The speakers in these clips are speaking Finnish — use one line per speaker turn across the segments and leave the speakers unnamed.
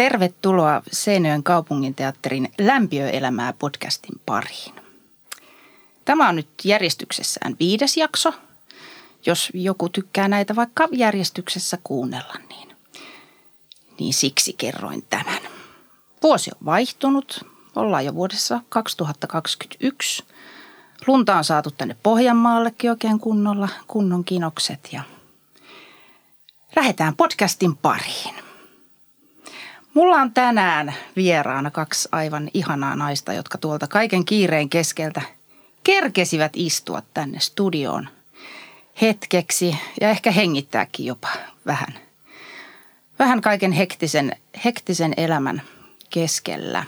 Tervetuloa Seinäjoen kaupunginteatterin Lämpiöelämää podcastin pariin. Tämä on nyt järjestyksessään viides jakso. Jos joku tykkää näitä vaikka järjestyksessä kuunnella, niin, niin siksi kerroin tämän. Vuosi on vaihtunut. Ollaan jo vuodessa 2021. Lunta on saatu tänne Pohjanmaallekin oikein kunnolla, kunnon kinokset ja lähdetään podcastin pariin. Mulla on tänään vieraana kaksi aivan ihanaa naista, jotka tuolta kaiken kiireen keskeltä kerkesivät istua tänne studioon hetkeksi ja ehkä hengittääkin jopa vähän. Vähän kaiken hektisen, hektisen elämän keskellä.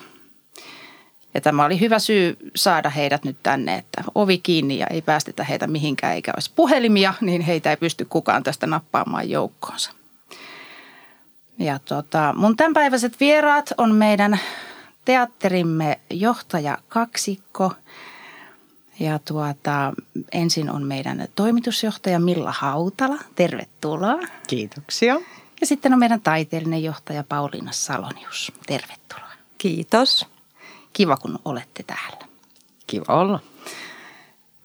Ja tämä oli hyvä syy saada heidät nyt tänne, että ovi kiinni ja ei päästetä heitä mihinkään eikä olisi puhelimia, niin heitä ei pysty kukaan tästä nappaamaan joukkoonsa. Ja tota, mun tämänpäiväiset vieraat on meidän teatterimme johtaja kaksikko. Ja tuota, ensin on meidän toimitusjohtaja Milla Hautala. Tervetuloa.
Kiitoksia.
Ja sitten on meidän taiteellinen johtaja Pauliina Salonius. Tervetuloa.
Kiitos.
Kiva, kun olette täällä.
Kiva olla.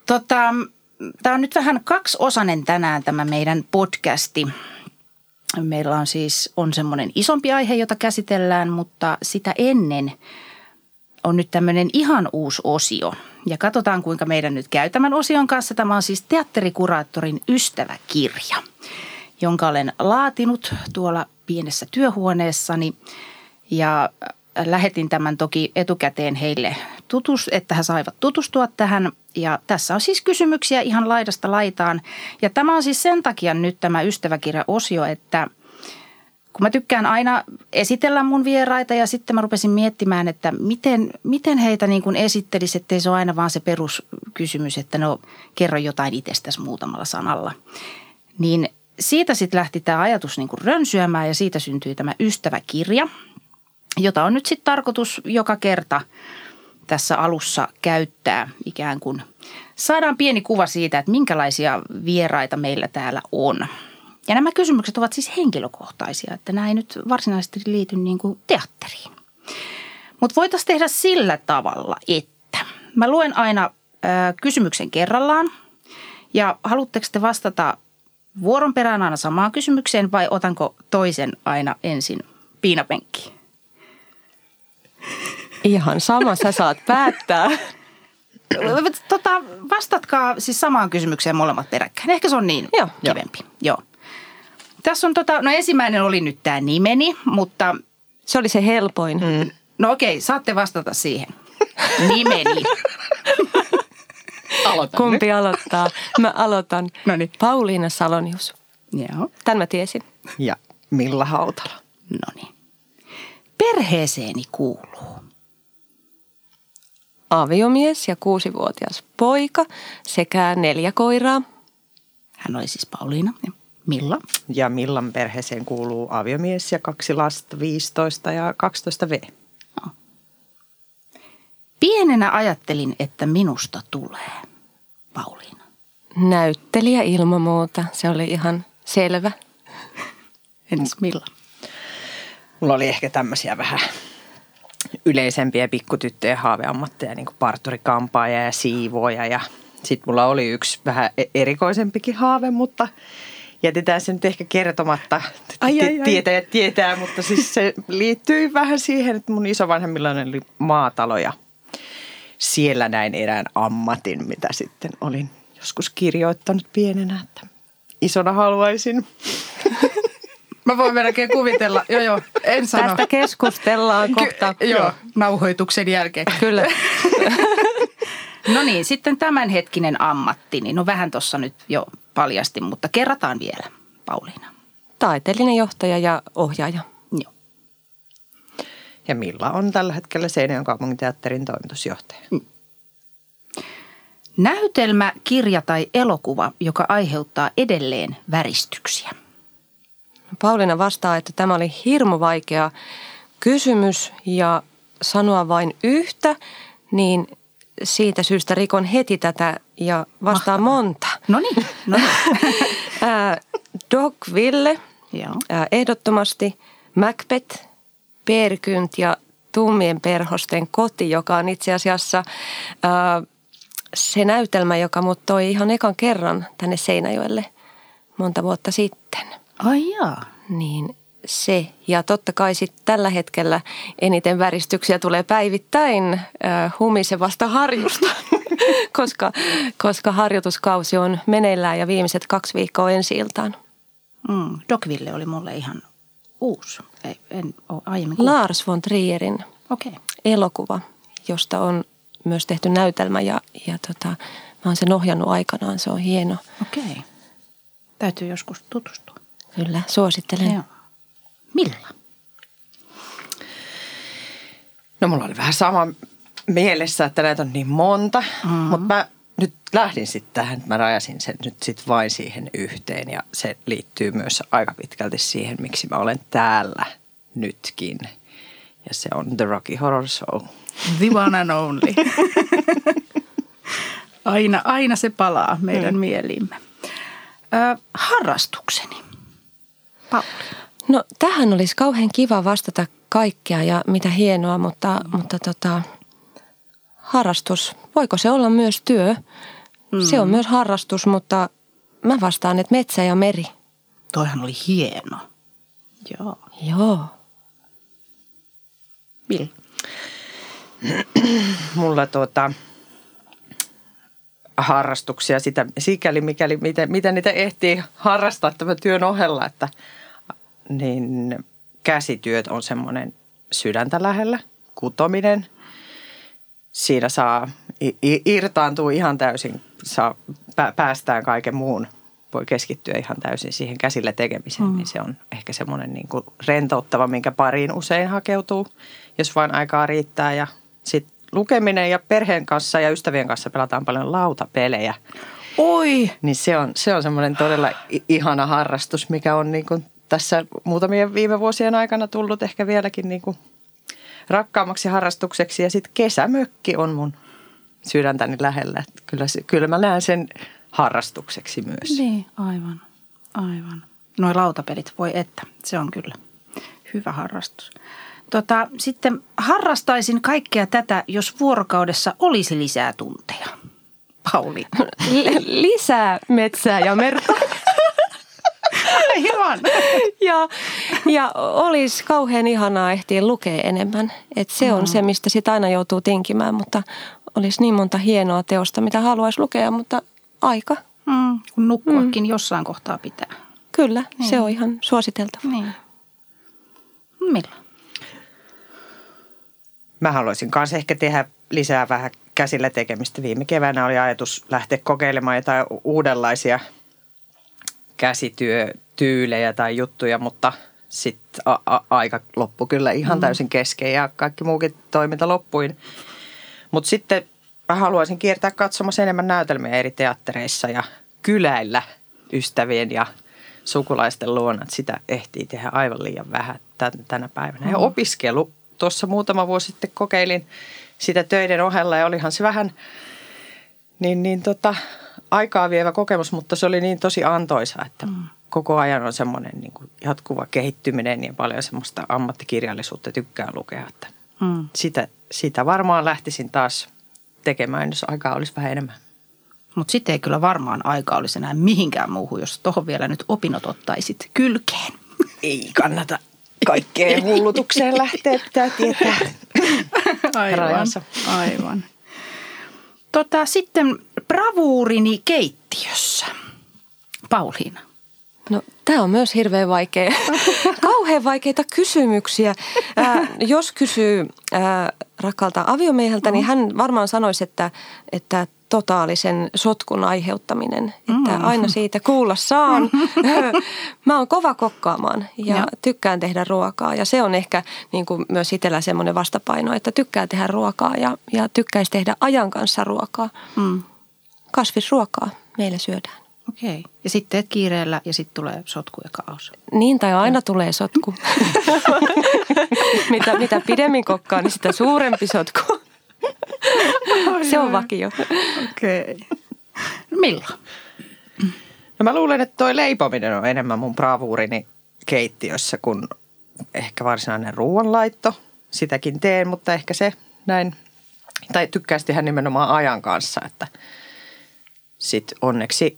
Tota, tämä on nyt vähän kaksiosainen tänään tämä meidän podcasti. Meillä on siis on semmoinen isompi aihe, jota käsitellään, mutta sitä ennen on nyt tämmöinen ihan uusi osio. Ja katsotaan, kuinka meidän nyt käy tämän osion kanssa. Tämä on siis teatterikuraattorin ystäväkirja, jonka olen laatinut tuolla pienessä työhuoneessani. Ja lähetin tämän toki etukäteen heille, tutus, että he saivat tutustua tähän. Ja tässä on siis kysymyksiä ihan laidasta laitaan. Ja tämä on siis sen takia nyt tämä ystäväkirja-osio, että kun mä tykkään aina esitellä mun vieraita ja sitten mä rupesin miettimään, että miten, miten heitä niin kuin esittelisi, ettei se ole aina vaan se peruskysymys, että no kerro jotain itsestäsi muutamalla sanalla. Niin siitä sitten lähti tämä ajatus niin kuin rönsyämään ja siitä syntyi tämä ystäväkirja – jota on nyt sitten tarkoitus joka kerta tässä alussa käyttää ikään kuin. Saadaan pieni kuva siitä, että minkälaisia vieraita meillä täällä on. Ja nämä kysymykset ovat siis henkilökohtaisia, että nämä ei nyt varsinaisesti liity niin kuin teatteriin. Mutta voitaisiin tehdä sillä tavalla, että mä luen aina ö, kysymyksen kerrallaan ja haluatteko te vastata vuoron perään aina samaan kysymykseen vai otanko toisen aina ensin piinapenkkiin?
Ihan sama, sä saat päättää.
Tota, vastatkaa siis samaan kysymykseen molemmat peräkkäin. Ehkä se on niin
Joo.
kivempi. Joo. Tässä on tota, no ensimmäinen oli nyt tämä nimeni, mutta...
Se oli se helpoin. Mm.
No okei, saatte vastata siihen. Nimeni.
Aloitamme.
Kumpi aloittaa? Mä aloitan.
Noniin.
Pauliina Salonius.
Joo.
Tän mä tiesin.
Ja Milla Hautala.
No niin. Perheeseeni kuuluu.
Aviomies ja kuusivuotias poika sekä neljä koiraa.
Hän oli siis Pauliina ja Milla.
Ja Millan perheeseen kuuluu aviomies ja kaksi lasta, 15 ja 12 V.
Pienenä ajattelin, että minusta tulee. Pauliina.
Näyttelijä ilman muuta. Se oli ihan selvä.
Entäs Milla?
Mulla oli ehkä tämmöisiä vähän yleisempiä pikkutyttöjen haaveammatteja, niin kuin parturikampaaja ja siivooja. Ja sitten mulla oli yksi vähän e- erikoisempikin haave, mutta jätetään se nyt ehkä kertomatta.
Ai, ai, ai.
Tietäjät tietää, mutta siis se liittyy vähän siihen, että mun isovanhemmilla oli maatalo ja siellä näin erään ammatin, mitä sitten olin joskus kirjoittanut pienenä, että isona haluaisin
Mä voin melkein kuvitella. Joo, joo, en sano.
Tästä keskustellaan kohta.
Ky- joo, nauhoituksen jälkeen.
Kyllä.
No niin, sitten tämänhetkinen ammatti, niin no vähän tuossa nyt jo paljastin, mutta kerrataan vielä, Pauliina.
Taiteellinen johtaja ja ohjaaja.
Joo.
Ja Milla on tällä hetkellä Seinäjoen kaupunginteatterin toimitusjohtaja.
Näytelmä, kirja tai elokuva, joka aiheuttaa edelleen väristyksiä.
Pauliina vastaa, että tämä oli hirmu vaikea kysymys ja sanoa vain yhtä, niin siitä syystä rikon heti tätä ja vastaan monta.
No niin, no niin.
Ää, Dogville,
Joo.
ehdottomasti Macbeth Perkynt ja Tummien perhosten koti, joka on itse asiassa ää, se näytelmä, joka mut toi ihan ekan kerran tänne Seinäjoelle monta vuotta sitten.
Ai jaa.
Niin se. Ja totta kai sitten tällä hetkellä eniten väristyksiä tulee päivittäin äh, humisevasta harjusta, koska, koska harjoituskausi on meneillään ja viimeiset kaksi viikkoa ensi iltaan.
Mm, Dogville oli mulle ihan uusi. Ei, en ole aiemmin kuullut.
Lars von Trierin
Okei.
elokuva, josta on myös tehty näytelmä ja, ja tota, mä oon sen ohjannut aikanaan. Se on hieno.
Okei. Täytyy joskus tutustua.
Kyllä, suosittelen.
Joo. Milla?
No mulla oli vähän sama mielessä, että näitä on niin monta, mm-hmm. mutta mä nyt lähdin sitten tähän, että mä rajasin sen nyt sitten vain siihen yhteen ja se liittyy myös aika pitkälti siihen, miksi mä olen täällä nytkin. Ja se on The Rocky Horror Show.
The one and only. aina, aina se palaa meidän mm. mieliimme. Ö, harrastukseni. Pauli.
No tähän olisi kauhean kiva vastata kaikkea ja mitä hienoa, mutta, mm. mutta tota, harrastus, voiko se olla myös työ? Mm. Se on myös harrastus, mutta mä vastaan, että metsä ja meri.
Toihan oli hieno. Joo.
Joo.
Milla?
Mulla tuota, harrastuksia sitä, sikäli mikäli, miten, miten niitä ehtii harrastaa tämän työn ohella, että niin käsityöt on semmoinen sydäntä lähellä, kutominen. Siinä saa irtaantua ihan täysin, saa, päästään kaiken muun, voi keskittyä ihan täysin siihen käsillä tekemiseen, mm. niin se on ehkä semmoinen niin kuin rentouttava, minkä pariin usein hakeutuu, jos vain aikaa riittää ja sitten lukeminen ja perheen kanssa ja ystävien kanssa pelataan paljon lautapelejä.
Oi!
Niin se on, se on semmoinen todella ihana harrastus, mikä on niin kuin tässä muutamien viime vuosien aikana tullut ehkä vieläkin niin kuin rakkaammaksi harrastukseksi. Ja sitten kesämökki on mun sydäntäni lähellä. Että kyllä, kyllä mä näen sen harrastukseksi myös.
Niin, aivan, aivan. Noi lautapelit, voi että, se on kyllä hyvä harrastus. Tota, sitten harrastaisin kaikkea tätä, jos vuorokaudessa olisi lisää tunteja. Pauli.
lisää metsää ja merta.
Aivan.
ja, ja olisi kauhean ihanaa ehtiä lukea enemmän. Et se on mm. se, mistä sitä aina joutuu tinkimään, mutta olisi niin monta hienoa teosta, mitä haluaisi lukea, mutta aika.
Mm, kun nukkuakin mm. jossain kohtaa pitää.
Kyllä, niin. se on ihan suositeltava.
Niin. Milloin?
Mä haluaisin kanssa ehkä tehdä lisää vähän käsillä tekemistä. Viime keväänä oli ajatus lähteä kokeilemaan jotain uudenlaisia käsityötyylejä tai juttuja, mutta sitten aika loppu kyllä ihan mm. täysin kesken ja kaikki muukin toiminta loppuin. Mutta sitten mä haluaisin kiertää katsomassa enemmän näytelmiä eri teattereissa ja kyläillä ystävien ja sukulaisten luona. Sitä ehtii tehdä aivan liian vähän tänä päivänä. Ja mm. opiskelu tuossa muutama vuosi sitten kokeilin sitä töiden ohella ja olihan se vähän niin, niin tota, aikaa vievä kokemus, mutta se oli niin tosi antoisa, että mm. koko ajan on semmoinen niin kuin jatkuva kehittyminen ja paljon semmoista ammattikirjallisuutta tykkään lukea. Että mm. sitä, sitä varmaan lähtisin taas tekemään, jos aikaa olisi vähän enemmän.
Mutta sitten ei kyllä varmaan aikaa olisi enää mihinkään muuhun, jos tuohon vielä nyt opinnot ottaisit kylkeen.
Ei kannata kaikkeen hullutukseen lähteä, pitää tietää
aivan, rajansa. Aivan. Tota, sitten bravuurini keittiössä. Pauliina.
No tämä on myös hirveän vaikea. Kauhean vaikeita kysymyksiä. Ää, jos kysyy ää, rakkaalta aviomieheltä, niin hän varmaan sanoisi, että, että totaalisen sotkun aiheuttaminen. Että mm. aina siitä kuulla saan. Mä oon kova kokkaamaan ja, ja tykkään tehdä ruokaa. Ja se on ehkä niin kuin myös itsellä semmoinen vastapaino, että tykkää tehdä ruokaa ja, ja tykkäisi tehdä ajan kanssa ruokaa. Mm. Kasvisruokaa meillä syödään.
Okei. Ja sitten teet kiireellä ja sitten tulee sotku ja kaos.
Niin, tai aina ja. tulee sotku. mitä, mitä pidemmin kokkaa, niin sitä suurempi sotku. Se on vakio.
Okei. Okay. No milloin?
No mä luulen, että toi leipominen on enemmän mun bravuurini keittiössä kuin ehkä varsinainen ruoanlaitto. Sitäkin teen, mutta ehkä se näin, tai tykkäisi tehdä nimenomaan ajan kanssa, että sitten onneksi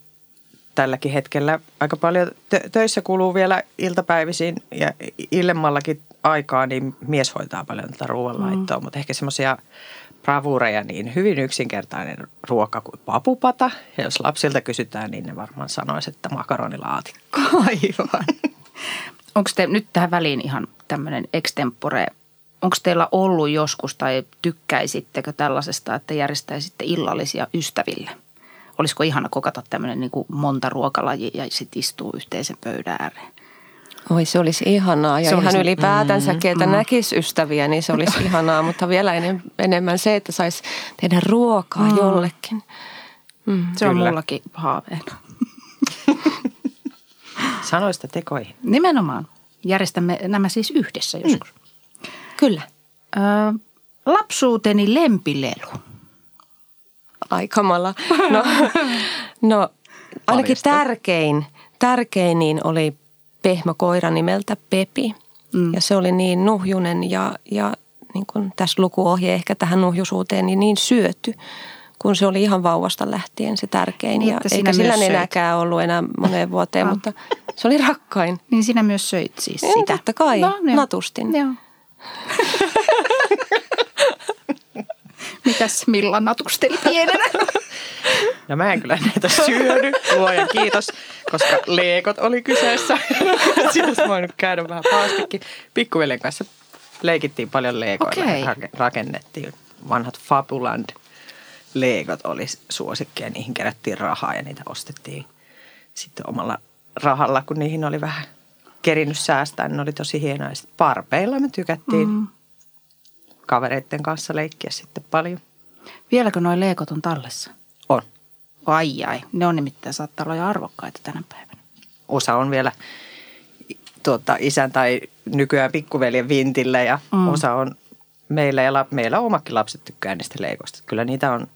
tälläkin hetkellä aika paljon tö- töissä kuluu vielä iltapäivisin ja illemmallakin aikaa, niin mies hoitaa paljon tätä ruoanlaittoa, mm. mutta ehkä semmoisia bravureja, niin hyvin yksinkertainen ruoka kuin papupata. Ja jos lapsilta kysytään, niin ne varmaan sanoisivat, että makaronilaatikko.
Aivan. Onko te nyt tähän väliin ihan tämmöinen extempore, onko teillä ollut joskus tai tykkäisittekö tällaisesta, että järjestäisitte illallisia ystäville? Olisiko ihana kokata tämmöinen niin monta ruokalajia ja sitten istuu yhteisen pöydän ääreen?
Oi se olisi ihanaa ja
Se
ihan
olisi-
ylipäätänsä,
mm,
ketä
mm.
näkisi ystäviä, niin se olisi ihanaa. Mutta vielä enem, enemmän se, että saisi tehdä ruokaa
Mm.
jollekin. Mm.
Se on
Kyllä.
mullakin haaveena.
Sanoista tekoihin.
Nimenomaan. Järjestämme nämä siis yhdessä joskus.
Kyllä,
Ö, lapsuuteni lempilelu.
aikamalla. No, no ainakin tärkein, tärkein niin oli pehmä koira nimeltä Pepi. Mm. Ja se oli niin nuhjunen ja, ja niin kuin tässä lukuohje ehkä tähän nuhjusuuteen, niin niin syöty, kun se oli ihan vauvasta lähtien se tärkein.
Niin,
ja eikä sillä nenäkään ollut enää moneen vuoteen,
Ah.
mutta se oli rakkain.
Niin sinä myös söit siis
Niin,
sitä.
totta kai.
joo.
Natustin.
Joo. Mitäs Milla natusteli pienenä?
No mä en kyllä näitä syödy, luojan kiitos, koska leekot oli kyseessä. Siitä olisi voinut käydä vähän paastikin. Pikkuveljen kanssa leikittiin paljon leekoilla
Okei.
ja rake- rakennettiin. Vanhat Fabuland leekot oli suosikki ja niihin kerättiin rahaa ja niitä ostettiin sitten omalla rahalla, kun niihin oli vähän kerinyt säästää. niin Ne oli tosi hienoja. Sitten parpeilla me tykättiin mm. Kavereiden kanssa leikkiä sitten paljon.
Vieläkö noin leekot on tallessa?
On.
Ai ai, ne on nimittäin saattaa olla jo arvokkaita tänä päivänä.
osa on vielä tuota, isän tai nykyään pikkuveljen vintillä ja
Mm.
osa on meillä ja la, meillä omakin lapset tykkää niistä leikoista. Kyllä niitä on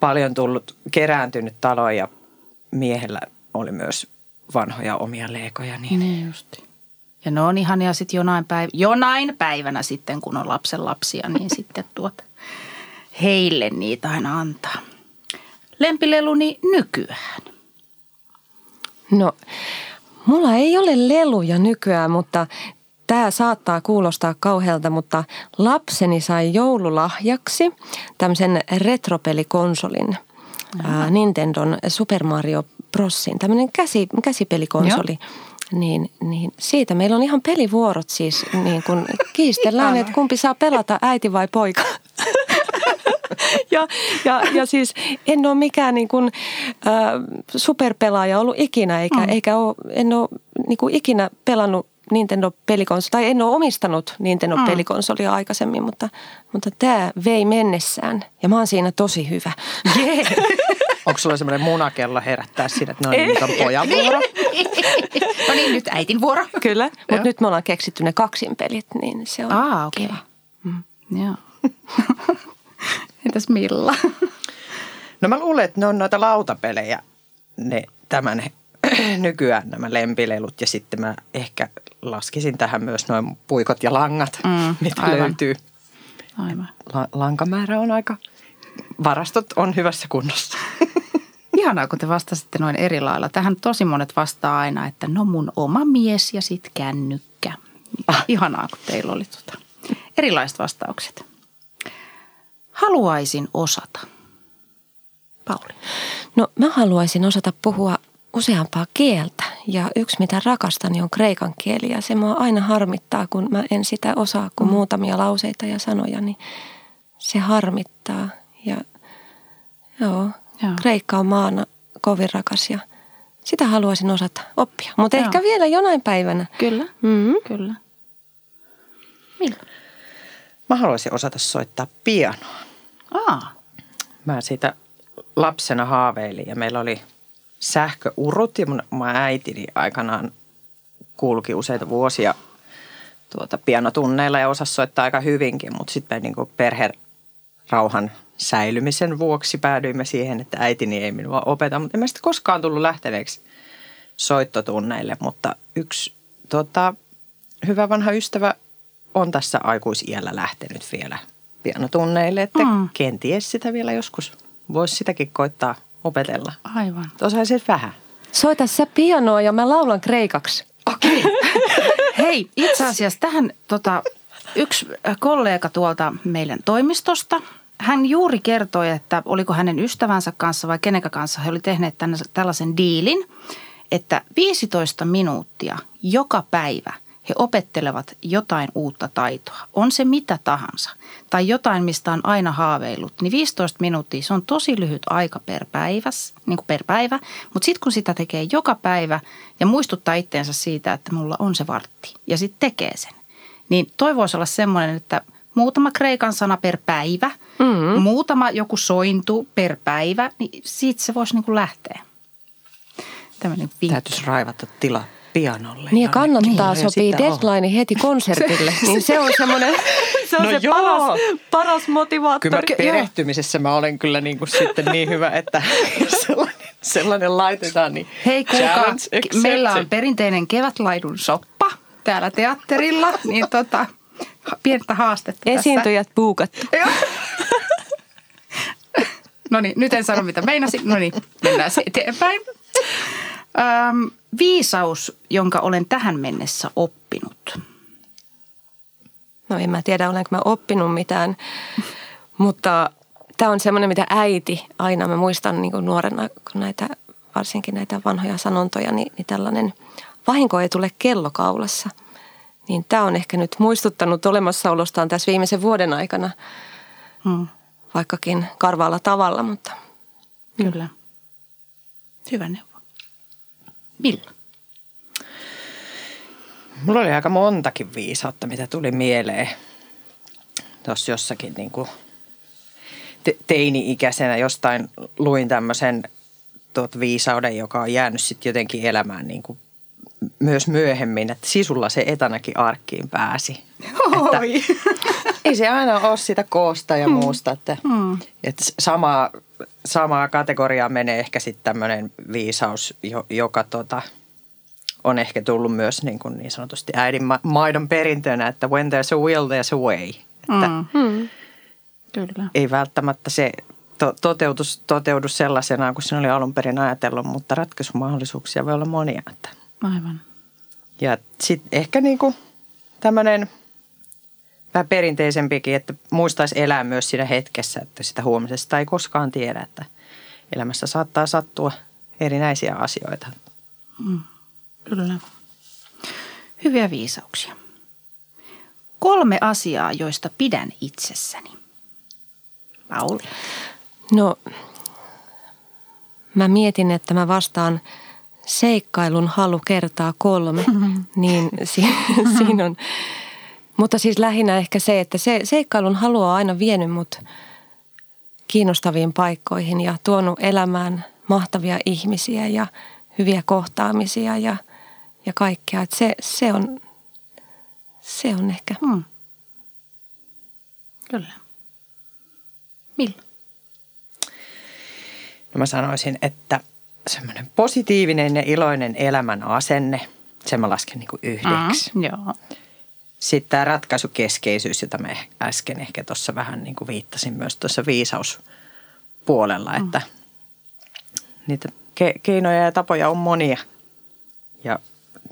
paljon tullut kerääntynyt taloon ja miehellä oli myös vanhoja omia leikoja. Niin
Niin justi. Ja ne on ihania sitten jonain, päiv- jonain päivänä sitten, kun on lapsen lapsia, niin sitten tuot heille niitä aina antaa. Lempileluni nykyään.
No, mulla ei ole leluja nykyään, mutta tämä saattaa kuulostaa kauhealta, mutta lapseni sai joululahjaksi tämmöisen retropelikonsolin. Ää, Nintendon Super Mario Brosin, tämmöinen käsi, käsipelikonsoli. Niin, niin siitä meillä on ihan pelivuorot siis, niin kun kiistellään, että kumpi saa pelata, äiti vai poika. ja, ja, ja siis en ole mikään niin kuin, äh, superpelaaja ollut ikinä, eikä, mm. eikä ole, en ole niin kuin ikinä pelannut Nintendo-pelikonsoli, tai en ole omistanut Nintendo-pelikonsolia aikaisemmin, mutta, mutta tämä vei mennessään ja mä oon siinä tosi hyvä. Yeah.
onko sulla semmoinen munakello herättää siinä, että no niin, nyt on pojan vuoro?
No niin, nyt äitin vuoro.
Kyllä, mutta nyt me ollaan keksitty ne kaksinpelit, niin se on
Aa, okei.
kiva.
Mm. Joo. Entäs Milla?
No mä luulen, että ne on noita lautapelejä, ne tämän nykyään nämä lempilelut ja sitten mä ehkä laskisin tähän myös noin puikot ja langat,
Mm,
mitä
aivan.
löytyy.
Aivan.
La- lankamäärä on aika, varastot on hyvässä kunnossa.
Ihanaa, kun te vastasitte noin eri lailla. Tähän tosi monet vastaa aina, että no mun oma mies ja sit kännykkä. Ihanaa, kun teillä oli tota erilaiset vastaukset. Haluaisin osata. Pauli.
No mä haluaisin osata puhua useampaa kieltä ja yksi mitä rakastan niin on kreikan kieli ja se mua aina harmittaa, kun mä en sitä osaa kuin muutamia lauseita ja sanoja, niin se harmittaa ja joo,
Joo.
kreikka on maana kovin rakas ja sitä haluaisin osata oppia, mutta
Joo.
ehkä vielä jonain päivänä.
Kyllä,
Mm-hmm.
kyllä. Milla?
Mä haluaisin osata soittaa pianoa.
Aa,
Mä siitä lapsena haaveilin ja meillä oli sähköurut ja mun, mun äitini aikanaan kulki useita vuosia tuota pianotunneilla ja osasi soittaa aika hyvinkin, mutta sitten niin perherauhan säilymisen vuoksi päädyimme siihen, että äitini ei minua opeta, mutta en mä sitten koskaan tullut lähteneeksi soittotunneille, mutta yksi tota, hyvä vanha ystävä on tässä aikuisiällä lähtenyt vielä pianotunneille, että mm. kenties sitä vielä joskus voisi sitäkin koittaa opetella.
Aivan.
Osaisit vähän.
Soita sä pianoa ja mä laulan kreikaksi.
Okei. Okay. Hei, itse asiassa tähän tota, yksi kollega tuolta meidän toimistosta, hän juuri kertoi, että oliko hänen ystävänsä kanssa vai kenenkä kanssa he oli tehneet tänne, tällaisen diilin, että 15 minuuttia joka päivä – he opettelevat jotain uutta taitoa. On se mitä tahansa tai jotain, mistä on aina haaveillut, niin 15 minuuttia se on tosi lyhyt aika per, päiväs, niin kuin per päivä. Mutta sitten kun sitä tekee joka päivä ja muistuttaa itteensä siitä, että mulla on se vartti ja sitten tekee sen, niin toivoisi olla semmoinen, että muutama kreikan sana per päivä, mm-hmm. muutama joku sointu per päivä, niin siitä se voisi niin kuin lähteä.
Tämmöinen Täytyisi raivata tilaa pianolle.
Niin ja kannattaa niin, sopii deadline heti konsertille, niin se on semmoinen, se on no se joo. paras, paras motivaattori.
Kyllä perehtymisessä mä olen kyllä niin kuin sitten niin hyvä, että sellainen, sellainen laitetaan. Niin
Hei kuulkaa, meillä on perinteinen kevätlaidun soppa täällä teatterilla, niin tota, pientä haastetta
Esiintyjät tässä. puukattu.
no niin, nyt en sano mitä meinasin. No niin, mennään eteenpäin. Öm, viisaus, jonka olen tähän mennessä oppinut?
No en mä tiedä, olenko mä oppinut mitään, mutta tämä on semmoinen, mitä äiti aina, mä muistan niin nuorena, kun näitä, varsinkin näitä vanhoja sanontoja, niin, niin tällainen vahinko ei tule kellokaulassa. Niin tämä on ehkä nyt muistuttanut olemassaolostaan tässä viimeisen vuoden aikana, hmm. vaikkakin karvaalla tavalla, mutta...
Kyllä. Hyvä neuvo. Milla?
Mulla oli aika montakin viisautta, mitä tuli mieleen tuossa jossakin niin kuin te- teini-ikäisenä jostain luin tämmöisen tuot viisauden, joka on jäänyt sitten jotenkin elämään niin kuin myös myöhemmin, että sisulla se etanakin arkkiin pääsi. Että ei se aina ole sitä koosta ja mm. muusta, että, mm. että samaa, samaa kategoriaa menee ehkä sitten tämmöinen viisaus, joka tota, on ehkä tullut myös niin, kuin niin sanotusti äidin maidon perintönä, että when there's a will, there's a way. Että mm. mm. Kyllä. Ei välttämättä se to, toteutus, toteudu sellaisena kuin sen oli alun perin ajatellut, mutta ratkaisumahdollisuuksia voi olla monia. Että.
Aivan.
Ja sitten ehkä niin kuin tämmöinen vähän perinteisempikin, että muistaisi elää myös siinä hetkessä, että sitä huomisesta ei koskaan tiedä, että elämässä saattaa sattua erinäisiä asioita. Mm,
kyllä. Hyviä viisauksia. Kolme asiaa, joista pidän itsessäni. Pauli.
No, mä mietin, että mä vastaan seikkailun halu kertaa kolme, niin si- siinä on. Mutta siis lähinnä ehkä se, että se seikkailun halu on aina vienyt mut kiinnostaviin paikkoihin ja tuonut elämään mahtavia ihmisiä ja hyviä kohtaamisia ja, ja kaikkea. Että se, se, on, se on ehkä. Hmm.
Kyllä. Millä?
No mä sanoisin, että semmoinen positiivinen ja iloinen elämän asenne, sen mä lasken niin kuin yhdeksi.
Mm, joo.
Sitten tämä ratkaisukeskeisyys, jota mä äsken ehkä tuossa vähän niin kuin viittasin myös tuossa viisauspuolella, mm. että niitä ke- keinoja ja tapoja on monia. Ja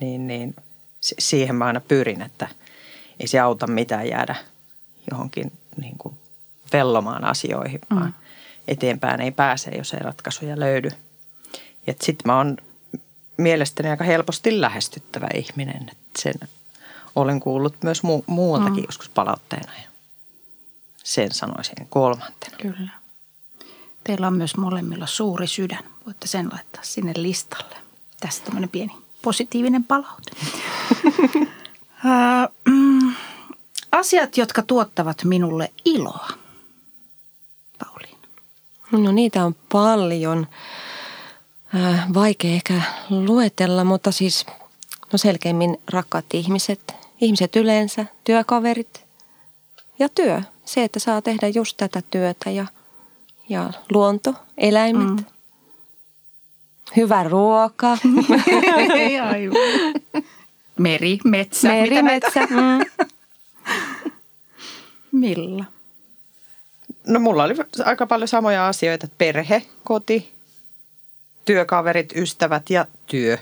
niin, niin siihen mä aina pyrin, että ei se auta mitään jäädä johonkin niin kuin vellomaan asioihin, mm. vaan eteenpäin ei pääse, jos ei ratkaisuja löydy. Ja sitten mä oon mielestäni aika helposti lähestyttävä ihminen, että sen olen kuullut myös mu- muualtakin mm. joskus palautteena ja sen sanoisin kolmantena.
Kyllä. Teillä on myös molemmilla suuri sydän. Voitte sen laittaa sinne listalle. Tästä tämmöinen pieni positiivinen palaute. Mm, asiat, jotka tuottavat minulle iloa. Pauliin.
No niitä on paljon. Vaikea ehkä luetella, mutta siis no selkeimmin rakkaat ihmiset, ihmiset yleensä, työkaverit ja työ. Se, että saa tehdä just tätä työtä ja, ja luonto, eläimet. Mm. Hyvä ruoka.
Meri, metsä.
Meri, metsä. Mm.
Milla?
No mulla oli aika paljon samoja asioita. Perhe, koti, työkaverit, ystävät ja työ.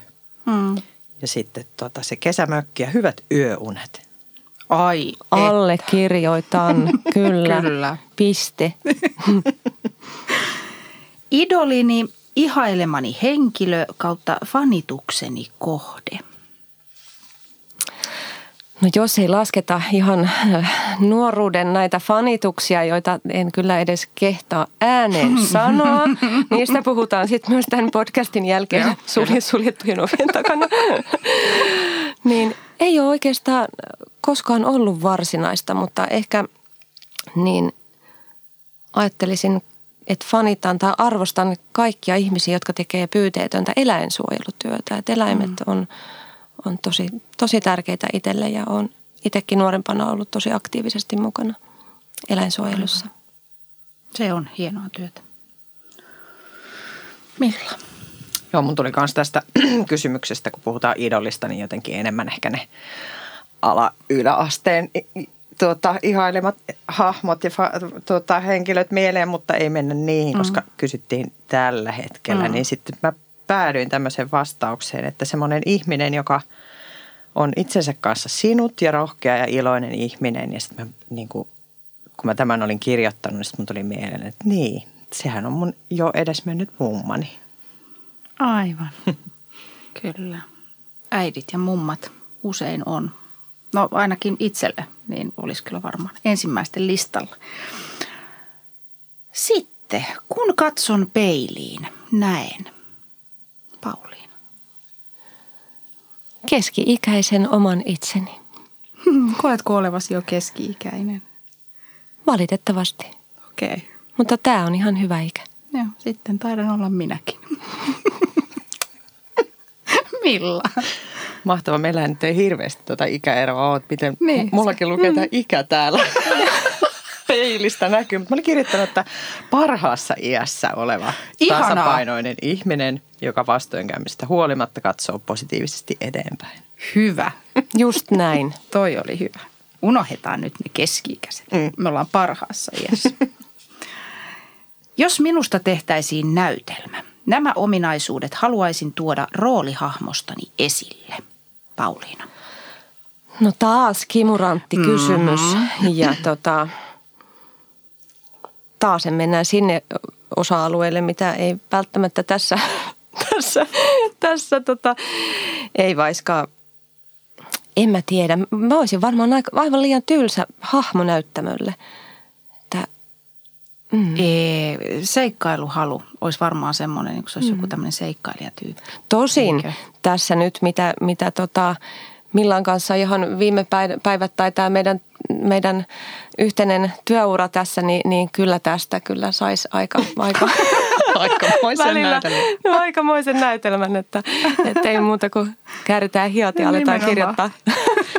Mm.
Ja sitten tota, se kesämökki ja hyvät yöunet.
Ai,
Allekirjoitan, kyllä.
Kyllä.
Piste.
Idolini, ihailemani henkilö kautta fanitukseni kohde.
No jos ei lasketa ihan äh, nuoruuden näitä fanituksia, joita en kyllä edes kehtaa ääneen sanoa, niistä puhutaan sitten myös tämän podcastin jälkeen sulje, suljettujen ovien takana. niin ei ole oikeastaan koskaan ollut varsinaista, mutta ehkä niin ajattelisin, että fanitan tai arvostan kaikkia ihmisiä, jotka tekee pyyteetöntä eläinsuojelutyötä. Että eläimet on, on tosi, tosi tärkeitä itselle ja on itsekin nuorempana ollut tosi aktiivisesti mukana eläinsuojelussa.
Se on hienoa työtä. Milla?
Joo, mun tuli myös tästä kysymyksestä, kun puhutaan idolista, niin jotenkin enemmän ehkä ne ala-yläasteen tuota, ihailemat hahmot ja fa, tuota, henkilöt mieleen, mutta ei mennä niihin, koska kysyttiin tällä hetkellä. Niin sitten mä päädyin tämmöiseen vastaukseen, että semmoinen ihminen, joka on itsensä kanssa sinut ja rohkea ja iloinen ihminen. Ja sitten niin kuin, kun mä tämän olin kirjoittanut, niin sitten tuli mieleen, että niin, sehän on mun jo edesmennyt mummani.
Aivan. Kyllä. Äidit ja mummat usein on. No ainakin itselle, niin olisi kyllä varmaan ensimmäisten listalla. Sitten, kun katson peiliin, näen. Pauliina.
Keski-ikäisen oman itseni.
Hmm, koetko olevasi jo keski-ikäinen?
Valitettavasti.
Okei. Okay.
Mutta tämä on ihan hyvä ikä.
Joo, sitten taidan olla minäkin. Milla?
Mahtava. Meillä nyt ei hirveästi tuota ikäeroa ole, että miten
Niin.
mullakin lukee tämä ikä täällä peilistä näkyy. Mutta mä olin kirjoittanut, että parhaassa iässä oleva
Ihanaa.
tasapainoinen ihminen, joka vastoinkäymistä huolimatta katsoo positiivisesti eteenpäin.
Hyvä.
Just näin.
Toi oli hyvä. Unohdetaan nyt ne keski-ikäiset. Mm. Me ollaan parhaassa iässä. Jos minusta tehtäisiin näytelmä, nämä ominaisuudet haluaisin tuoda roolihahmostani esille. Pauliina.
No taas kimurantti kysymys. Ja tota, taas mennään sinne osa-alueelle, mitä ei välttämättä tässä, tässä, tässä tota, ei vaiskaan, en mä tiedä. Mä olisin varmaan aika, aivan liian tylsä hahmo näyttämölle. Että,
Mm. Ee, seikkailuhalu olisi varmaan semmoinen, niin kun se olisi mm. joku tämmöinen seikkailijatyyppi.
Tosin
Eikö?
tässä nyt, mitä, mitä tota, Millan kanssa ihan viime päiv- päivät tai tämä meidän, meidän yhteinen työura tässä, niin, niin kyllä tästä kyllä saisi aika, aika
Aikamoisen
välillä
näytelmän.
no, aikamoisen näytelmän, että, että ei muuta kuin kääritään hiat ja aletaan
Nimenomaan.
kirjoittaa.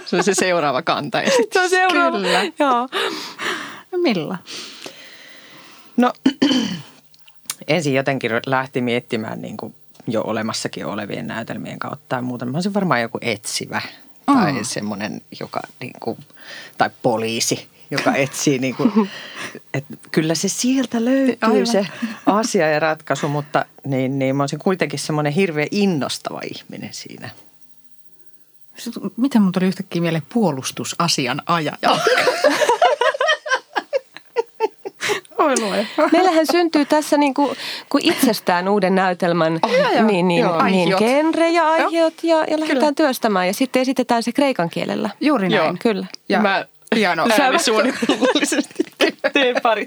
Se on se seuraava kanta. Ja sit-
Se on seuraava.
Kyllä.
Joo.
Milla?
No ensin jotenkin lähti miettimään niin kuin jo olemassakin olevien näytelmien kautta tai muuta. Mä olisin varmaan joku etsivä tai
Mm.
semmoinen, joka niin kuin, tai poliisi, joka etsii niin kuin, että kyllä se sieltä löytyy
Aivan.
se asia ja ratkaisu, mutta niin, niin mä olisin kuitenkin semmoinen hirveän innostava ihminen siinä.
Miten mun tuli yhtäkkiä mieleen puolustusasian ajaja? Oi luoja.
Meillähän syntyy tässä niin kuin, kuin itsestään uuden näytelmän
Oh, joo, joo.
niin, niin,
Joo.
niin
Aihiot.
genre ja aiheet ja, ja lähdetään
Kyllä.
työstämään. Ja sitten esitetään se kreikan kielellä.
Juuri näin.
Joo.
Kyllä.
Ja
Mä
piano.
äänisuunnittelullisesti teen pari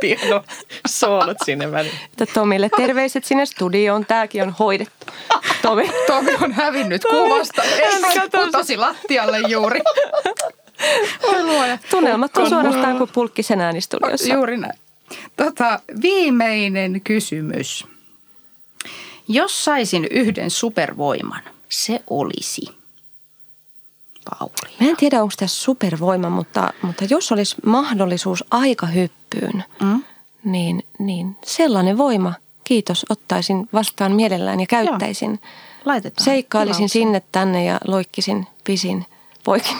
pieno soolot sinne väliin.
Tomille terveiset sinne studioon. Tämäkin on hoidettu. Tomi.
Tomi on hävinnyt kuvasta. Ei, putosi lattialle juuri. Oi luoja.
Tunnelmat on suorastaan kuin pulkkisen äänistudiossa.
Juuri näin. Tota, viimeinen kysymys. Jos saisin yhden supervoiman, se olisi Pauli.
Mä en tiedä, onko tässä supervoima, mutta, mutta jos olisi mahdollisuus aikahyppyyn,
Mm?
niin, niin sellainen voima, kiitos, ottaisin vastaan mielellään ja käyttäisin.
Laitetaan.
Seikkailisin
Tilaus.
sinne tänne ja loikkisin pisin poikin.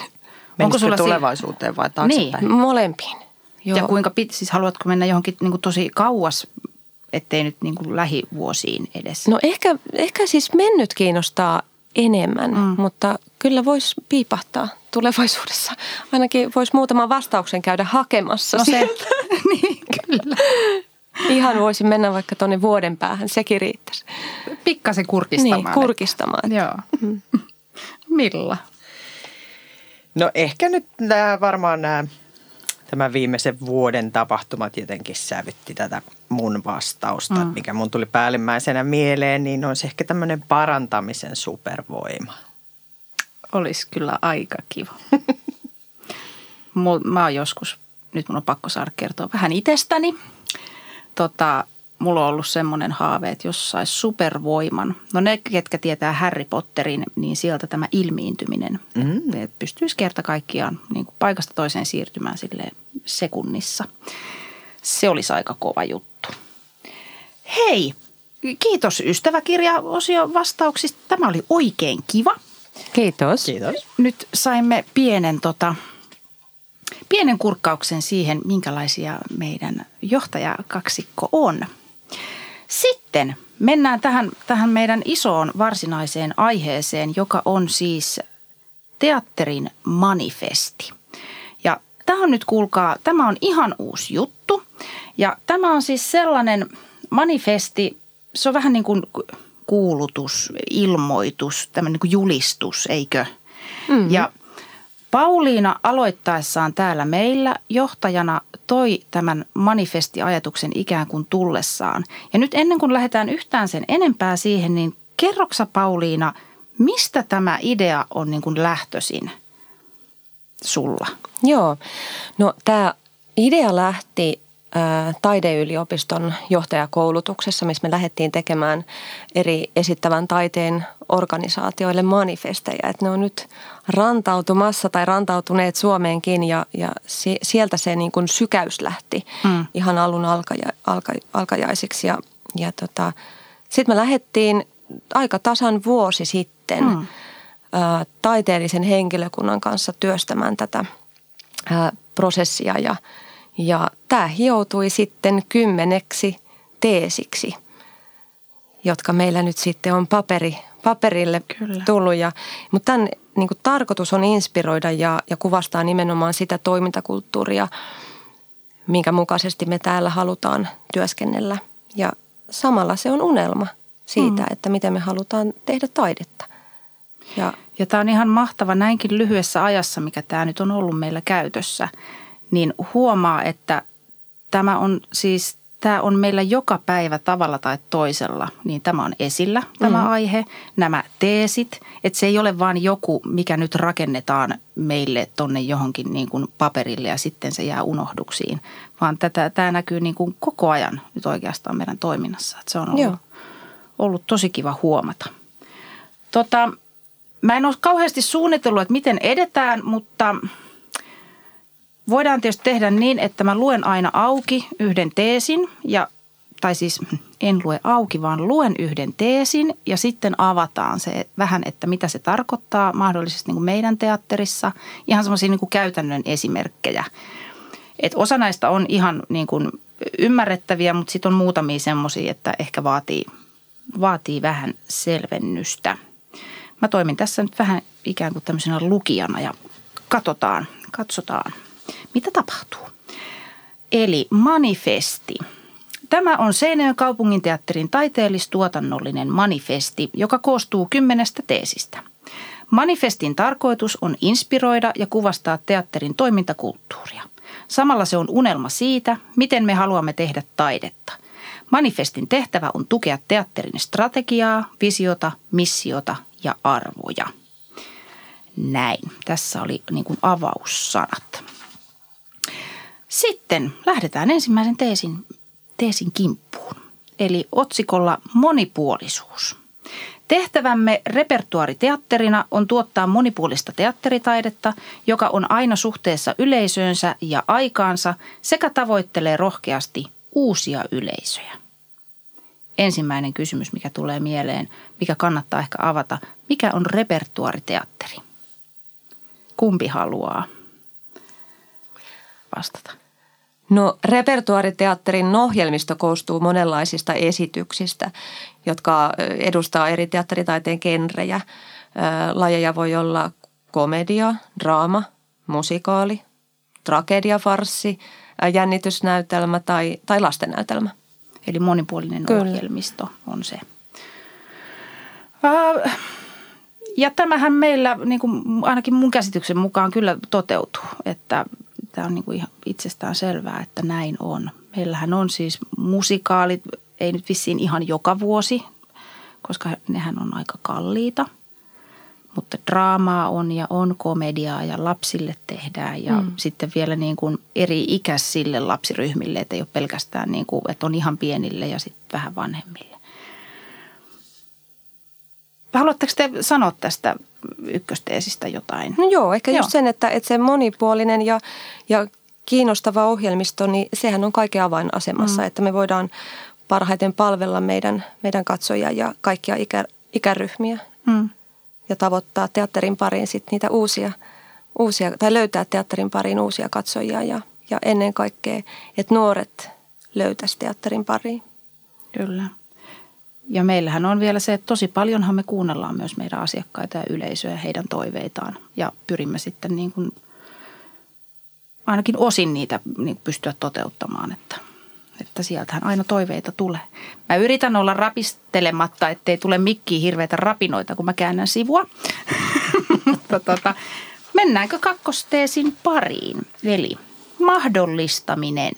Onko sulla tulevaisuuteen vai taaksepäin?
Niin.
Molempiin.
Ja kuinka pit, siis haluatko mennä johonkin niin kuin tosi kauas, ettei nyt niin kuin lähivuosiin edes?
No ehkä, ehkä siis mennyt kiinnostaa enemmän, mm. mutta kyllä voisi piipahtaa tulevaisuudessa. Ainakin voisi muutaman vastauksen käydä hakemassa.
No se, niin kyllä.
Ihan voisin mennä vaikka tuonne vuoden päähän, sekin riittäisi.
Pikkasen kurkistamaan.
Niin, kurkistamaan.
Joo. Mm. Milla?
No ehkä nyt nämä varmaan nämä, tämän viimeisen vuoden tapahtumat jotenkin sävytti tätä mun vastausta. Mm. Mikä mun tuli päällimmäisenä mieleen, niin olisi ehkä tämmöinen parantamisen supervoima.
Olisi kyllä aika kiva. Mä oon joskus, nyt mun on pakko saada kertoa vähän itsestäni. Tota, mulla on ollut semmoinen haave, että jos saisi supervoiman. No ne, ketkä tietää Harry Potterin, niin sieltä tämä ilmiintyminen. Mm. Että pystyisi kerta kaikkiaan niin kuin paikasta toiseen siirtymään sille sekunnissa. Se olisi aika kova juttu. Hei, kiitos ystäväkirja-osio vastauksista. Tämä oli oikein kiva.
Kiitos.
Kiitos.
Nyt saimme pienen, tota, pienen kurkkauksen siihen, minkälaisia meidän johtajakaksikko on. Sitten mennään tähän, tähän meidän isoon varsinaiseen aiheeseen, joka on siis teatterin manifesti. Ja tämä on nyt, kuulkaa, tämä on ihan uusi juttu. Ja tämä on siis sellainen manifesti, se on vähän niin kuin kuulutus, ilmoitus, tämmöinen niin kuin julistus, eikö? Mm-hmm. Ja Pauliina aloittaessaan täällä meillä johtajana toi tämän manifestiajatuksen ikään kuin tullessaan. Ja nyt ennen kuin lähdetään yhtään sen enempää siihen, niin kerroksa Pauliina, mistä tämä idea on niin kuin lähtöisin sulla?
Joo, no tämä idea lähti taideyliopiston johtajakoulutuksessa, missä me lähdettiin tekemään eri esittävän taiteen organisaatioille manifesteja. Että ne on nyt rantautumassa tai rantautuneet Suomeenkin ja, ja sieltä se niin kuin sykäys lähti mm. ihan alun alkaja, alka, alkajaisiksi. Ja, ja tota, sitten me lähdettiin aika tasan vuosi sitten mm. ä, taiteellisen henkilökunnan kanssa työstämään tätä ä, prosessia ja – ja tämä hioutui sitten kymmeneksi teesiksi, jotka meillä nyt sitten on paperi, paperille Kyllä. tullut. Ja, mutta tämän niin kuin, tarkoitus on inspiroida ja, ja kuvastaa nimenomaan sitä toimintakulttuuria, minkä mukaisesti me täällä halutaan työskennellä. Ja samalla se on unelma siitä, mm. että miten me halutaan tehdä taidetta.
Ja, ja tämä on ihan mahtava näinkin lyhyessä ajassa, mikä tämä nyt on ollut meillä käytössä – niin huomaa, että tämä on siis tämä on meillä joka päivä tavalla tai toisella, niin tämä on esillä tämä mm. aihe, nämä teesit, että se ei ole vain joku, mikä nyt rakennetaan meille tonne johonkin niin kuin paperille ja sitten se jää unohduksiin, vaan tätä, tämä näkyy niin kuin koko ajan nyt oikeastaan meidän toiminnassa. Että se on ollut, ollut tosi kiva huomata. Tota, mä en ole kauheasti suunnitellut, että miten edetään, mutta – Voidaan tietysti tehdä niin, että mä luen aina auki yhden teesin ja tai siis en lue auki, vaan luen yhden teesin ja sitten avataan se vähän, että mitä se tarkoittaa mahdollisesti niin kuin meidän teatterissa. Ihan semmoisia niin käytännön esimerkkejä. Et osa näistä on ihan niin kuin ymmärrettäviä, mutta sitten on muutamia semmoisia, että ehkä vaatii, vaatii vähän selvennystä. Mä toimin tässä nyt vähän ikään kuin tämmöisenä lukijana ja katsotaan, katsotaan – mitä tapahtuu. Eli manifesti. Tämä on Seinäjoen kaupunginteatterin taiteellistuotannollinen manifesti, joka koostuu kymmenestä teesistä. Manifestin tarkoitus on inspiroida ja kuvastaa teatterin toimintakulttuuria. Samalla se on unelma siitä, miten me haluamme tehdä taidetta. Manifestin tehtävä on tukea teatterin strategiaa, visiota, missiota ja arvoja. Näin. Tässä oli niin kuin avaussanat. Sitten lähdetään ensimmäisen teesin, teesin kimppuun, eli otsikolla monipuolisuus. Tehtävämme repertuariteatterina on tuottaa monipuolista teatteritaidetta, joka on aina suhteessa yleisöönsä ja aikaansa sekä tavoittelee rohkeasti uusia yleisöjä. Ensimmäinen kysymys, mikä tulee mieleen, mikä kannattaa ehkä avata, mikä on repertuariteatteri? Kumpi haluaa vastata?
No repertuariteatterin ohjelmisto koostuu monenlaisista esityksistä, jotka edustaa eri teatteritaiteen genrejä. Lajeja voi olla komedia, draama, musikaali, tragedia, farssi, jännitysnäytelmä tai, tai lastennäytelmä.
Eli monipuolinen Kyllä. ohjelmisto on se. Ja tämähän meillä, niin kuin ainakin mun käsityksen mukaan, kyllä toteutuu, että tämä on niin kuin ihan itsestään selvää, että näin on. Meillähän on siis musikaalit, ei nyt vissiin ihan joka vuosi, koska nehän on aika kalliita. Mutta draamaa on ja on komediaa ja lapsille tehdään ja mm. sitten vielä niin kuin eri ikäisille lapsiryhmille, että ei ole pelkästään niin kuin, että on ihan pienille ja sitten vähän vanhemmille. Haluatteko te sanoa tästä ykkösteesistä jotain?
No joo, ehkä joo. just sen, että, että se monipuolinen ja, ja kiinnostava ohjelmisto, niin sehän on kaiken avainasemassa, mm. että me voidaan parhaiten palvella meidän, meidän katsojia ja kaikkia ikä, ikäryhmiä mm. ja tavoittaa teatterin pariin sitten niitä uusia, uusia, tai löytää teatterin pariin uusia katsojia ja, ja ennen kaikkea, että nuoret löytäisi teatterin pariin.
Kyllä. Ja meillähän on vielä se, että tosi paljonhan me kuunnellaan myös meidän asiakkaita ja yleisöä ja heidän toiveitaan. Ja pyrimme sitten niin kuin ainakin osin niitä niin pystyä toteuttamaan, että, että sieltähän aina toiveita tulee. Mä yritän olla rapistelematta, ettei tule mikkiin hirveitä rapinoita, kun mä käännän sivua. Mutta tota, mennäänkö kakkosteesin pariin? Eli mahdollistaminen.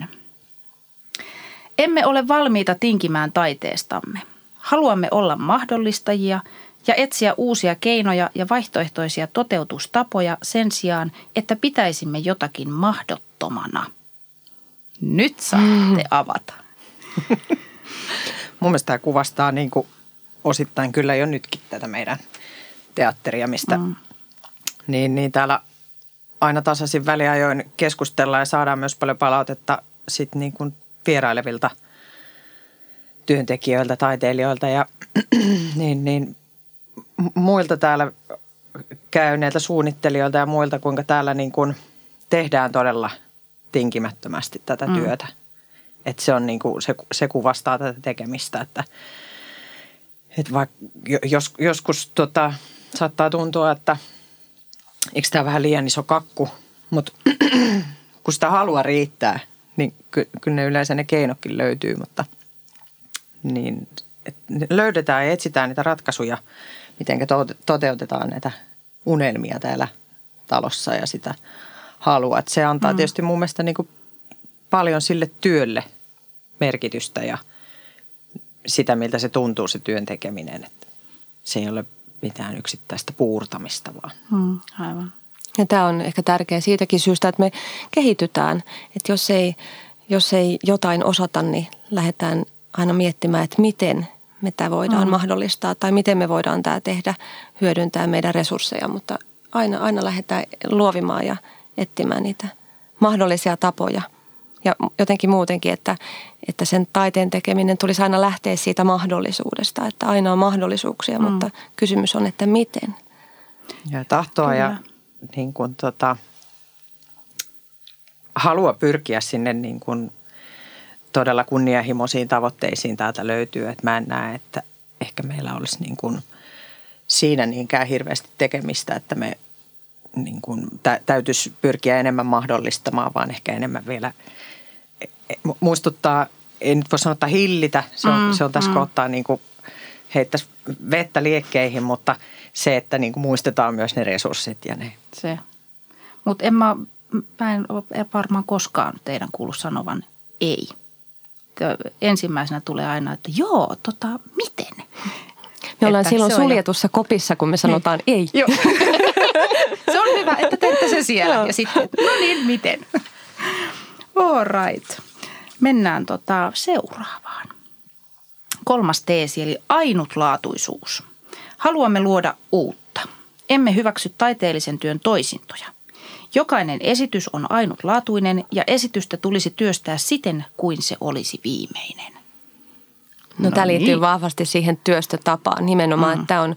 Emme ole valmiita tinkimään taiteestamme. Haluamme olla mahdollistajia ja etsiä uusia keinoja ja vaihtoehtoisia toteutustapoja sen sijaan, että pitäisimme jotakin mahdottomana. Nyt saatte mm. avata.
Mun mielestä tämä kuvastaa niin kuin osittain kyllä jo nytkin tätä meidän teatteria, mistä mm. niin, niin täällä aina tasaisin väliajoin keskustellaan ja saadaan myös paljon palautetta sit niin kuin vierailevilta – työntekijöiltä, taiteilijoilta ja niin, niin, muilta täällä käyneiltä suunnittelijoilta ja muilta, kuinka täällä niin kuin tehdään todella tinkimättömästi tätä mm. työtä. Että se, on niin kuin, se, se kuvastaa tätä tekemistä, että, että vaikka jos, joskus tota, saattaa tuntua, että eikö tämä vähän liian iso kakku, mutta kun sitä halua riittää, niin ky, kyllä ne yleensä ne keinokin löytyy, mutta – niin löydetään ja etsitään niitä ratkaisuja, miten toteutetaan näitä unelmia täällä talossa ja sitä halua. Että se antaa mm. tietysti mun mielestä niin kuin paljon sille työlle merkitystä ja sitä, miltä se tuntuu se työn tekeminen. Että se ei ole mitään yksittäistä puurtamista vaan.
Mm, aivan.
Ja tämä on ehkä tärkeä siitäkin syystä, että me kehitytään. Että jos ei, jos ei jotain osata, niin lähdetään aina miettimään, että miten me tämä voidaan mm. mahdollistaa tai miten me voidaan tämä tehdä, hyödyntää meidän resursseja, mutta aina, aina lähdetään luovimaan ja etsimään niitä mahdollisia tapoja. Ja jotenkin muutenkin, että, että sen taiteen tekeminen tulisi aina lähteä siitä mahdollisuudesta, että aina on mahdollisuuksia, mm. mutta kysymys on, että miten.
Ja tahtoa Kyllä. ja niin kuin tota, halua pyrkiä sinne niin kuin todella kunnianhimoisiin tavoitteisiin täältä löytyy. Että mä en näe, että ehkä meillä olisi niin kuin siinä niinkään hirveästi tekemistä, että me niin kuin täytyisi pyrkiä enemmän mahdollistamaan, vaan ehkä enemmän vielä e, muistuttaa, ei nyt voi sanoa, että hillitä, se on, mm, se on tässä mm. kohtaa niin kuin heittäisi vettä liekkeihin, mutta se, että niin kuin muistetaan myös ne resurssit ja ne.
Se. Mutta en mä, mä en ole varmaan koskaan teidän kuullut sanovan ei ensimmäisenä tulee aina, että joo, tota, miten?
Me ollaan että silloin suljetussa jo... kopissa, kun me sanotaan niin. ei. Joo.
se on hyvä, että teette se siellä. Joo. Ja sitten, no niin, miten? All right. Mennään tota seuraavaan. Kolmas teesi, eli ainutlaatuisuus. Haluamme luoda uutta. Emme hyväksy taiteellisen työn toisintoja – Jokainen esitys on ainutlaatuinen ja esitystä tulisi työstää siten kuin se olisi viimeinen.
No, no tämä liittyy niin. vahvasti siihen työstötapaan nimenomaan, mm. että on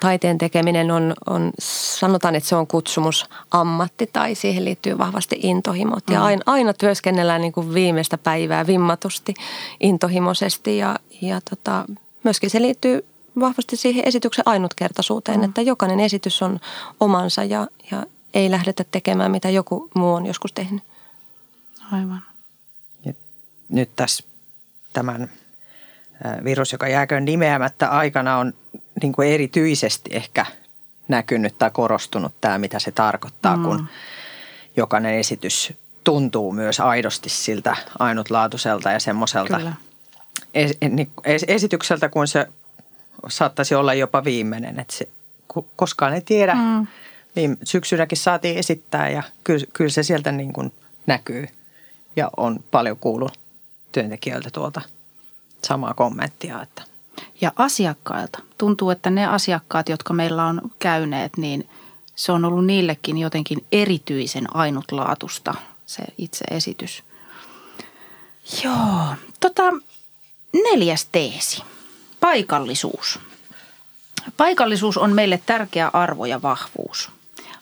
taiteen tekeminen on, on, sanotaan, että se on kutsumus ammatti tai siihen liittyy vahvasti intohimot. Ja aina, aina työskennellään niin kuin viimeistä päivää vimmatusti, intohimoisesti ja, ja tota, myöskin se liittyy vahvasti siihen esityksen ainutkertaisuuteen, mm. että jokainen esitys on omansa ja, ja ei lähdetä tekemään, mitä joku muu on joskus tehnyt.
Aivan.
Nyt, nyt tässä tämän virus, joka jääköön nimeämättä aikana, on niin kuin erityisesti ehkä näkynyt tai korostunut tämä, mitä se tarkoittaa, mm. kun jokainen esitys tuntuu myös aidosti siltä ainutlaatuiselta ja semmoiselta es, niin, esitykseltä, kun se saattaisi olla jopa viimeinen. Että se, koskaan ei tiedä. Mm. Niin syksynäkin saatiin esittää ja kyllä, kyllä se sieltä niin kuin näkyy ja on paljon kuullut työntekijöiltä tuolta samaa kommenttia. Että.
Ja asiakkailta. Tuntuu, että ne asiakkaat, jotka meillä on käyneet, niin se on ollut niillekin jotenkin erityisen ainutlaatusta se itse esitys. Joo, tota, neljäs teesi. Paikallisuus. Paikallisuus on meille tärkeä arvo ja vahvuus.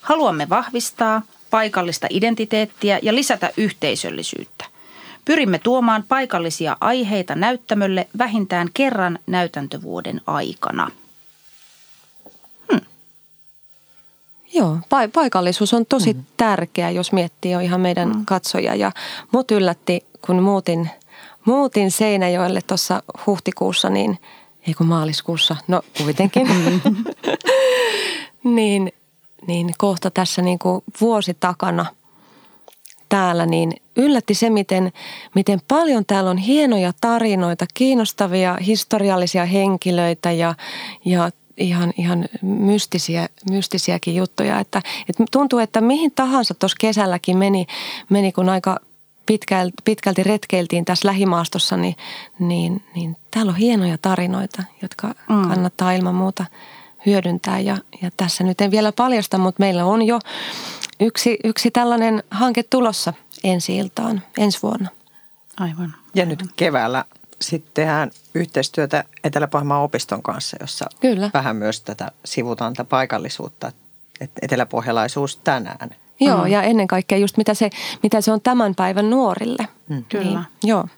Haluamme vahvistaa paikallista identiteettiä ja lisätä yhteisöllisyyttä. Pyrimme tuomaan paikallisia aiheita näyttämölle vähintään kerran näytäntövuoden aikana.
Hmm. Joo, paikallisuus on tosi mm. tärkeä, jos miettii jo ihan meidän mm. katsoja. Ja mut yllätti, kun muutin, muutin Seinäjoelle tuossa huhtikuussa, niin ei kun maaliskuussa, no kuitenkin, niin, niin kohta tässä niin kuin vuosi takana – täällä, niin yllätti se, miten, miten paljon täällä on hienoja tarinoita, kiinnostavia historiallisia henkilöitä ja, ja ihan, ihan mystisiä, mystisiäkin juttuja. Että, että tuntuu, että mihin tahansa tuossa kesälläkin meni, meni kun aika pitkälti, pitkälti retkeiltiin tässä lähimaastossa, niin, niin, niin täällä on hienoja tarinoita, jotka mm. kannattaa ilman muuta hyödyntää. Ja, ja tässä nyt en vielä paljasta, mutta meillä on jo yksi, yksi tällainen hanke tulossa ensi iltaan, ensi vuonna.
Aivan.
Ja nyt keväällä sitten tehdään yhteistyötä Etelä-Pohjanmaan opiston kanssa, jossa Kyllä. vähän myös tätä sivutaan tätä paikallisuutta, että eteläpohjalaisuus tänään.
Joo, mm. ja ennen kaikkea just mitä se, mitä se on tämän päivän nuorille.
Mm. Kyllä. Niin, joo.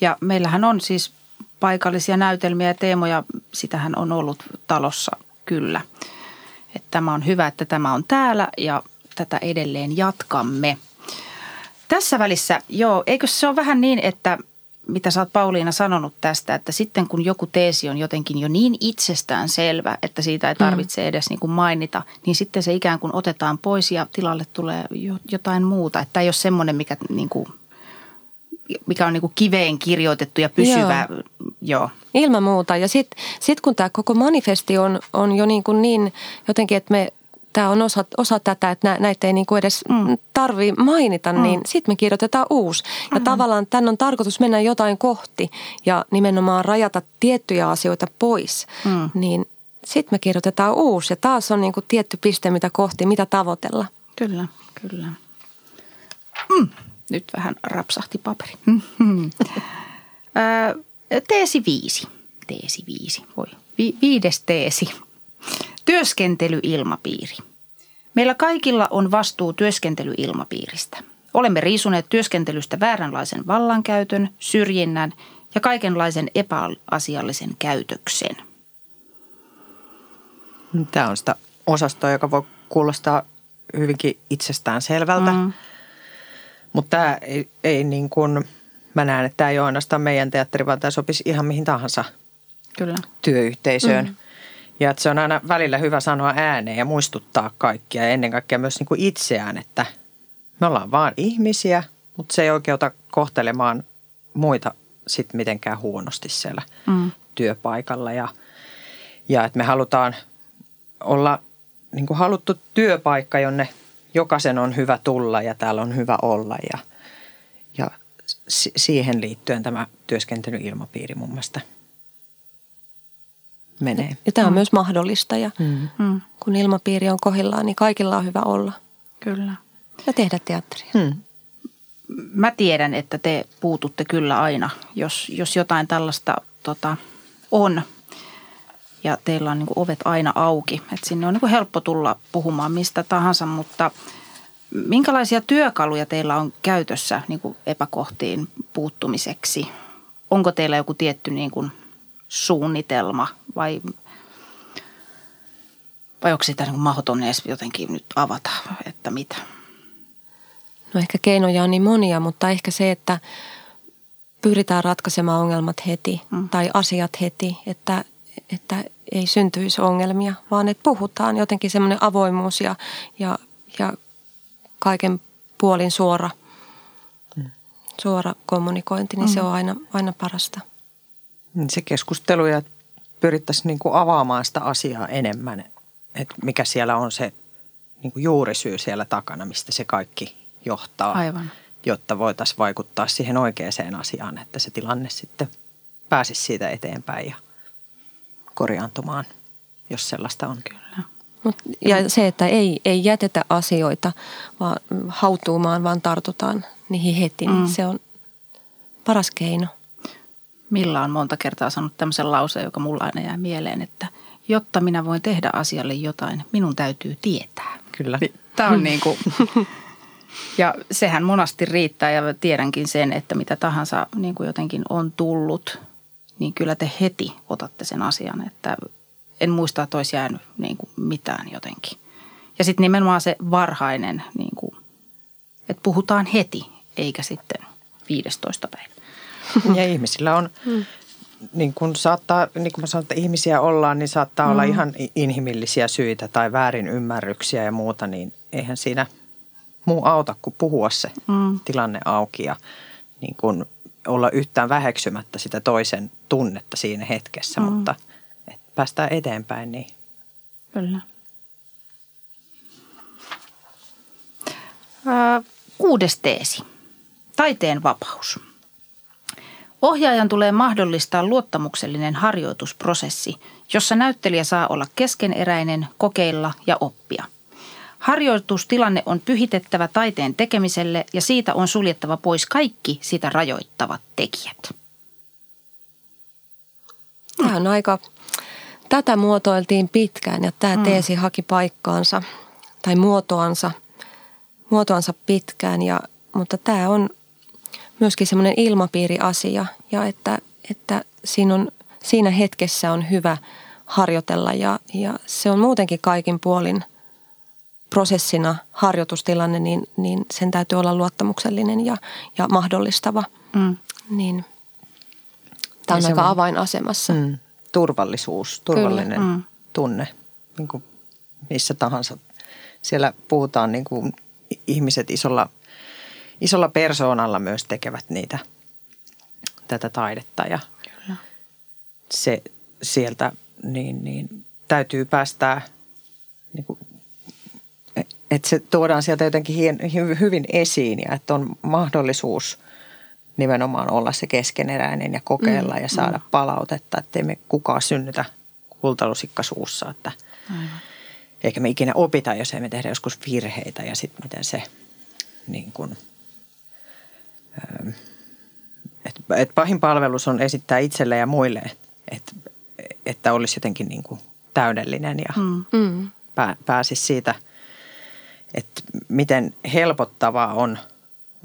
Ja meillähän on siis paikallisia näytelmiä ja teemoja, sitähän on ollut talossa kyllä. Että tämä on hyvä, että tämä on täällä ja tätä edelleen jatkamme. Tässä välissä, joo, eikö se ole vähän niin, että mitä sä oot Pauliina sanonut tästä, että sitten kun joku teesi on jotenkin jo niin itsestään selvä, että siitä ei mm. tarvitse edes niin kuin mainita, niin sitten se ikään kuin otetaan pois ja tilalle tulee jotain muuta. Että ei ole semmoinen, mikä, niin kuin, mikä on niin kuin kiveen kirjoitettu ja pysyvä. Joo. joo.
Ilman muuta. Ja sitten sit kun tämä koko manifesti on, on jo niin, kuin niin jotenkin, että me tämä on osa, osa tätä, että näitä ei niinku edes mm. tarvi mainita, mm. niin sitten me kirjoitetaan uusi. Ja mm. tavallaan tämän on tarkoitus mennä jotain kohti ja nimenomaan rajata tiettyjä asioita pois. Mm. Niin sitten me kirjoitetaan uusi ja taas on niinku tietty piste, mitä kohti, mitä tavoitella.
Kyllä, kyllä. Mm. Nyt vähän rapsahti paperi. Mm-hmm. teesi viisi. Teesi viisi. Voi. Vi- viides teesi. Työskentelyilmapiiri. Meillä kaikilla on vastuu työskentelyilmapiiristä. Olemme riisuneet työskentelystä vääränlaisen vallankäytön, syrjinnän ja kaikenlaisen epäasiallisen käytöksen.
Tämä on sitä osastoa, joka voi kuulostaa hyvinkin itsestään selvältä. Mm. Mutta tämä ei, ei niin kuin, mä näen, että tämä ei ole ainoastaan meidän teatteri, vaan tämä sopisi ihan mihin tahansa Kyllä. työyhteisöön. Mm. Ja että se on aina välillä hyvä sanoa ääneen ja muistuttaa kaikkia ja ennen kaikkea myös niin kuin itseään, että me ollaan vaan ihmisiä, mutta se ei oikeuta kohtelemaan muita sitten mitenkään huonosti siellä mm. työpaikalla. Ja, ja että me halutaan olla niin kuin haluttu työpaikka, jonne jokaisen on hyvä tulla ja täällä on hyvä olla ja, ja siihen liittyen tämä työskentelyilmapiiri mun mielestä – menee.
Ja tämä on mm. myös mahdollista ja mm. mm. kun ilmapiiri on kohillaan, niin kaikilla on hyvä olla.
Kyllä.
Ja tehdä teatteria.
Mm. Mä tiedän, että te puututte kyllä aina, jos, jos jotain tällaista tota, on. Ja teillä on niin kuin ovet aina auki. Et sinne on niin kuin helppo tulla puhumaan mistä tahansa, mutta minkälaisia työkaluja teillä on käytössä niin kuin epäkohtiin puuttumiseksi? Onko teillä joku tietty niin kuin suunnitelma vai, vai onko sitä niin kuin mahdoton edes jotenkin nyt avata, että mitä?
No ehkä keinoja on niin monia, mutta ehkä se, että pyritään ratkaisemaan ongelmat heti mm. tai asiat heti, että, että ei syntyisi ongelmia, vaan että puhutaan jotenkin semmoinen avoimuus ja, ja, ja kaiken puolin suora, mm. suora kommunikointi, niin mm. se on aina, aina parasta.
Niin se keskustelu ja pyrittäisiin niin kuin avaamaan sitä asiaa enemmän, että mikä siellä on se niin kuin juurisyy siellä takana, mistä se kaikki johtaa.
Aivan.
Jotta voitaisiin vaikuttaa siihen oikeaan asiaan, että se tilanne sitten pääsisi siitä eteenpäin ja korjaantumaan, jos sellaista on.
Kyllä.
Mut, ja se, että ei, ei jätetä asioita vaan hautuumaan, vaan tartutaan niihin heti, niin mm. se on paras keino.
Milla on monta kertaa sanonut tämmöisen lauseen, joka mulla aina jää mieleen, että jotta minä voin tehdä asialle jotain, minun täytyy tietää.
Kyllä.
Tämä on niin kuin, ja sehän monasti riittää ja tiedänkin sen, että mitä tahansa niin kuin jotenkin on tullut, niin kyllä te heti otatte sen asian, että en muista, että olisi jäänyt niin kuin mitään jotenkin. Ja sitten nimenomaan se varhainen, niin kuin, että puhutaan heti, eikä sitten 15 päivä.
Ja ihmisillä on, niin kuin saattaa, niin kuin mä sanon, että ihmisiä ollaan, niin saattaa mm. olla ihan inhimillisiä syitä tai väärin ymmärryksiä ja muuta, niin eihän siinä muu auta kuin puhua se mm. tilanne auki ja niin kuin olla yhtään väheksymättä sitä toisen tunnetta siinä hetkessä, mm. mutta – päästään eteenpäin. Niin.
Kyllä. Kuudes teesi. Taiteen vapaus. Ohjaajan tulee mahdollistaa luottamuksellinen harjoitusprosessi, jossa näyttelijä saa olla keskeneräinen, kokeilla ja oppia. Harjoitustilanne on pyhitettävä taiteen tekemiselle ja siitä on suljettava pois kaikki sitä rajoittavat tekijät.
Tämä on aika Tätä muotoiltiin pitkään ja tämä mm. teesi haki paikkaansa tai muotoansa, muotoansa pitkään, ja, mutta tämä on myöskin semmoinen ilmapiiriasia ja että, että siinä, on, siinä hetkessä on hyvä harjoitella ja, ja se on muutenkin kaikin puolin prosessina harjoitustilanne, niin, niin sen täytyy olla luottamuksellinen ja, ja mahdollistava. Mm. Niin, tämä on aika avainasemassa. Mm
turvallisuus, turvallinen mm. tunne niin kuin missä tahansa. Siellä puhutaan niin kuin ihmiset isolla, isolla persoonalla myös tekevät niitä, tätä taidetta ja Kyllä. se sieltä niin, niin täytyy päästää, niin kuin, että se tuodaan sieltä jotenkin hien, hyvin esiin ja että on mahdollisuus – nimenomaan olla se keskeneräinen ja kokeilla mm, ja saada mm. palautetta, että me kukaan synnytä kultalusikka suussa, että Aivan. eikä me ikinä opita, jos emme tehdä joskus virheitä ja sitten miten se niin kuin, ähm, että et pahin palvelus on esittää itselle ja muille, että, että olisi jotenkin niin kuin täydellinen ja mm. mm. pää, pääsisi siitä, että miten helpottavaa on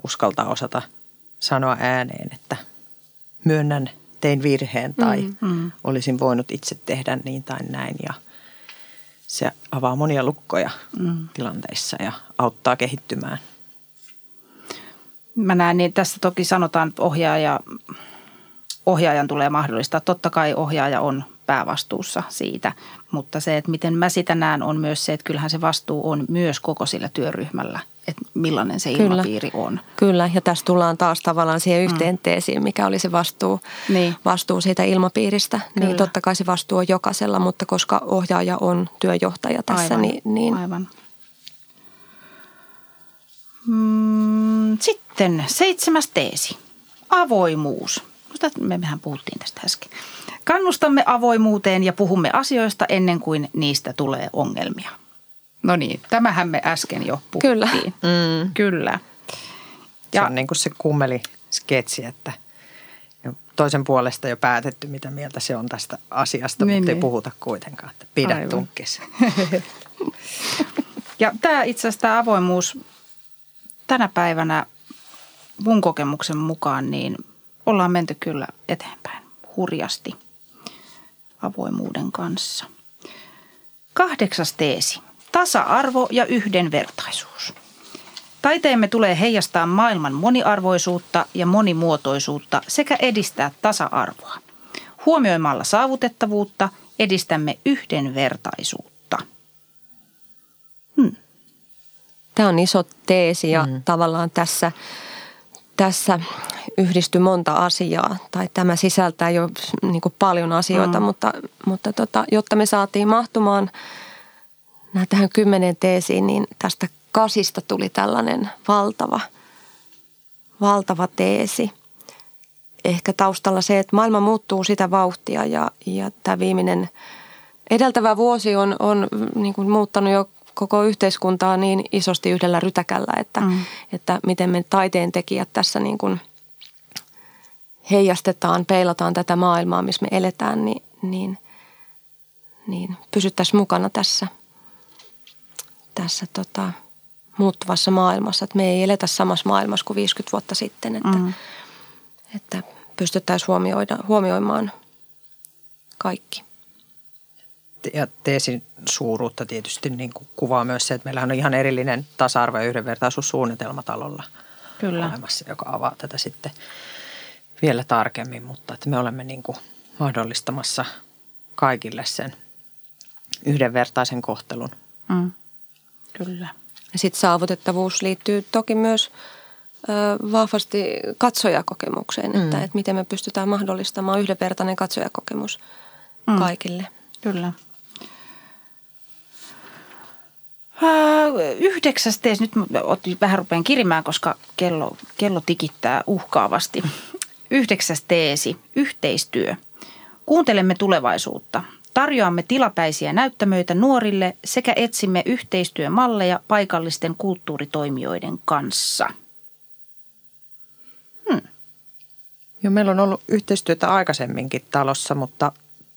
uskaltaa osata – sanoa ääneen, että myönnän, tein virheen tai mm, mm. olisin voinut itse tehdä niin tai näin. Ja se avaa monia lukkoja mm. tilanteissa ja auttaa kehittymään.
Mä näen, niin tässä toki sanotaan, että ohjaaja, ohjaajan tulee mahdollistaa. Totta kai ohjaaja on päävastuussa siitä, mutta se, että miten mä sitä näen, on myös se, että kyllähän se vastuu on myös koko sillä työryhmällä – että millainen se Kyllä. ilmapiiri on.
Kyllä, ja tässä tullaan taas tavallaan siihen mm. yhteen teesiin, mikä oli se vastuu, niin. vastuu siitä ilmapiiristä. Niin Kyllä. Niin totta kai se vastuu on jokaisella, mutta koska ohjaaja on työjohtaja tässä, Aivan. niin... niin
Aivan. Mm, sitten seitsemäs teesi. Avoimuus. Me mehän puhuttiin tästä äsken. Kannustamme avoimuuteen ja puhumme asioista ennen kuin niistä tulee ongelmia. No niin, tämähän me äsken jo puhuttiin.
Kyllä.
Mm. Kyllä.
Ja, se on niin kuin se kummeli sketsi, että toisen puolesta jo päätetty, mitä mieltä se on tästä asiasta, niin, mutta niin. ei puhuta kuitenkaan, että pidä Aivan. tunkkis.
ja tämä itse asiassa tämä avoimuus tänä päivänä mun kokemuksen mukaan, niin ollaan menty kyllä eteenpäin hurjasti avoimuuden kanssa. Kahdeksas teesi. Tasa-arvo ja yhdenvertaisuus. Taiteemme tulee heijastaa maailman moniarvoisuutta ja monimuotoisuutta sekä edistää tasa-arvoa. Huomioimalla saavutettavuutta edistämme yhdenvertaisuutta.
Hmm. Tämä on iso teesi ja mm. tavallaan tässä, tässä yhdistyy monta asiaa. Tai tämä sisältää jo niin paljon asioita, mm. mutta, mutta tota, jotta me saatiin mahtumaan tähän kymmenen teesiin, niin tästä kasista tuli tällainen valtava, valtava teesi. Ehkä taustalla se, että maailma muuttuu sitä vauhtia ja, ja tämä viimeinen edeltävä vuosi on, on niin kuin muuttanut jo koko yhteiskuntaa niin isosti yhdellä rytäkällä, että, mm. että miten me taiteen tekijät tässä niin kuin heijastetaan, peilataan tätä maailmaa, missä me eletään, niin, niin, niin pysyttäisiin mukana tässä, tässä tota, muuttuvassa maailmassa. Että me ei eletä samassa maailmassa kuin 50 vuotta sitten, että, mm. että pystyttäisiin huomioimaan kaikki.
Ja teesin suuruutta tietysti niin kuin kuvaa myös se, että meillähän on ihan erillinen tasa-arvo- ja yhdenvertaisuussuunnitelma talolla Kyllä. olemassa, joka avaa tätä sitten vielä tarkemmin, mutta että me olemme niin kuin mahdollistamassa kaikille sen yhdenvertaisen kohtelun. Mm.
Kyllä. Ja sitten saavutettavuus liittyy toki myös ö, vahvasti katsojakokemukseen, mm. että, että miten me pystytään mahdollistamaan yhdenvertainen katsojakokemus mm. kaikille.
Kyllä. Yhdeksäs tees, nyt vähän rupean kirimään, koska kello, kello tikittää uhkaavasti. Yhdeksäs teesi, yhteistyö. Kuuntelemme tulevaisuutta. Tarjoamme tilapäisiä näyttämöitä nuorille sekä etsimme yhteistyömalleja paikallisten kulttuuritoimijoiden kanssa.
Hmm. Joo, meillä on ollut yhteistyötä aikaisemminkin talossa, mutta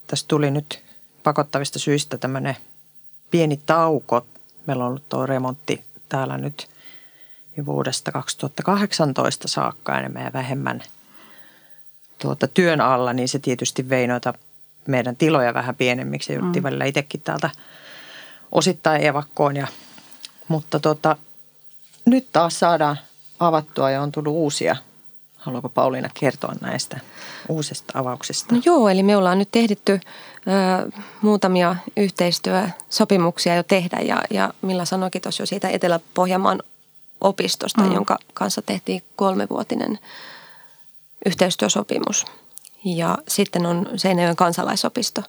tässä tuli nyt pakottavista syistä tämmöinen pieni tauko. Meillä on ollut tuo remontti täällä nyt jo vuodesta 2018 saakka enemmän ja vähemmän tuota, työn alla, niin se tietysti vei noita meidän tiloja vähän pienemmiksi jouduttiin mm. välillä itsekin täältä osittain evakkoon. Ja, mutta tota, nyt taas saadaan avattua ja on tullut uusia. Haluaako Pauliina kertoa näistä uusista avauksista?
No joo, eli me ollaan nyt tehditty ö, muutamia yhteistyösopimuksia jo tehdä ja, ja Milla sanoikin tuossa jo siitä Etelä-Pohjanmaan opistosta, mm. jonka kanssa tehtiin kolmevuotinen yhteistyösopimus – ja sitten on Seinäjoen kansalaisopisto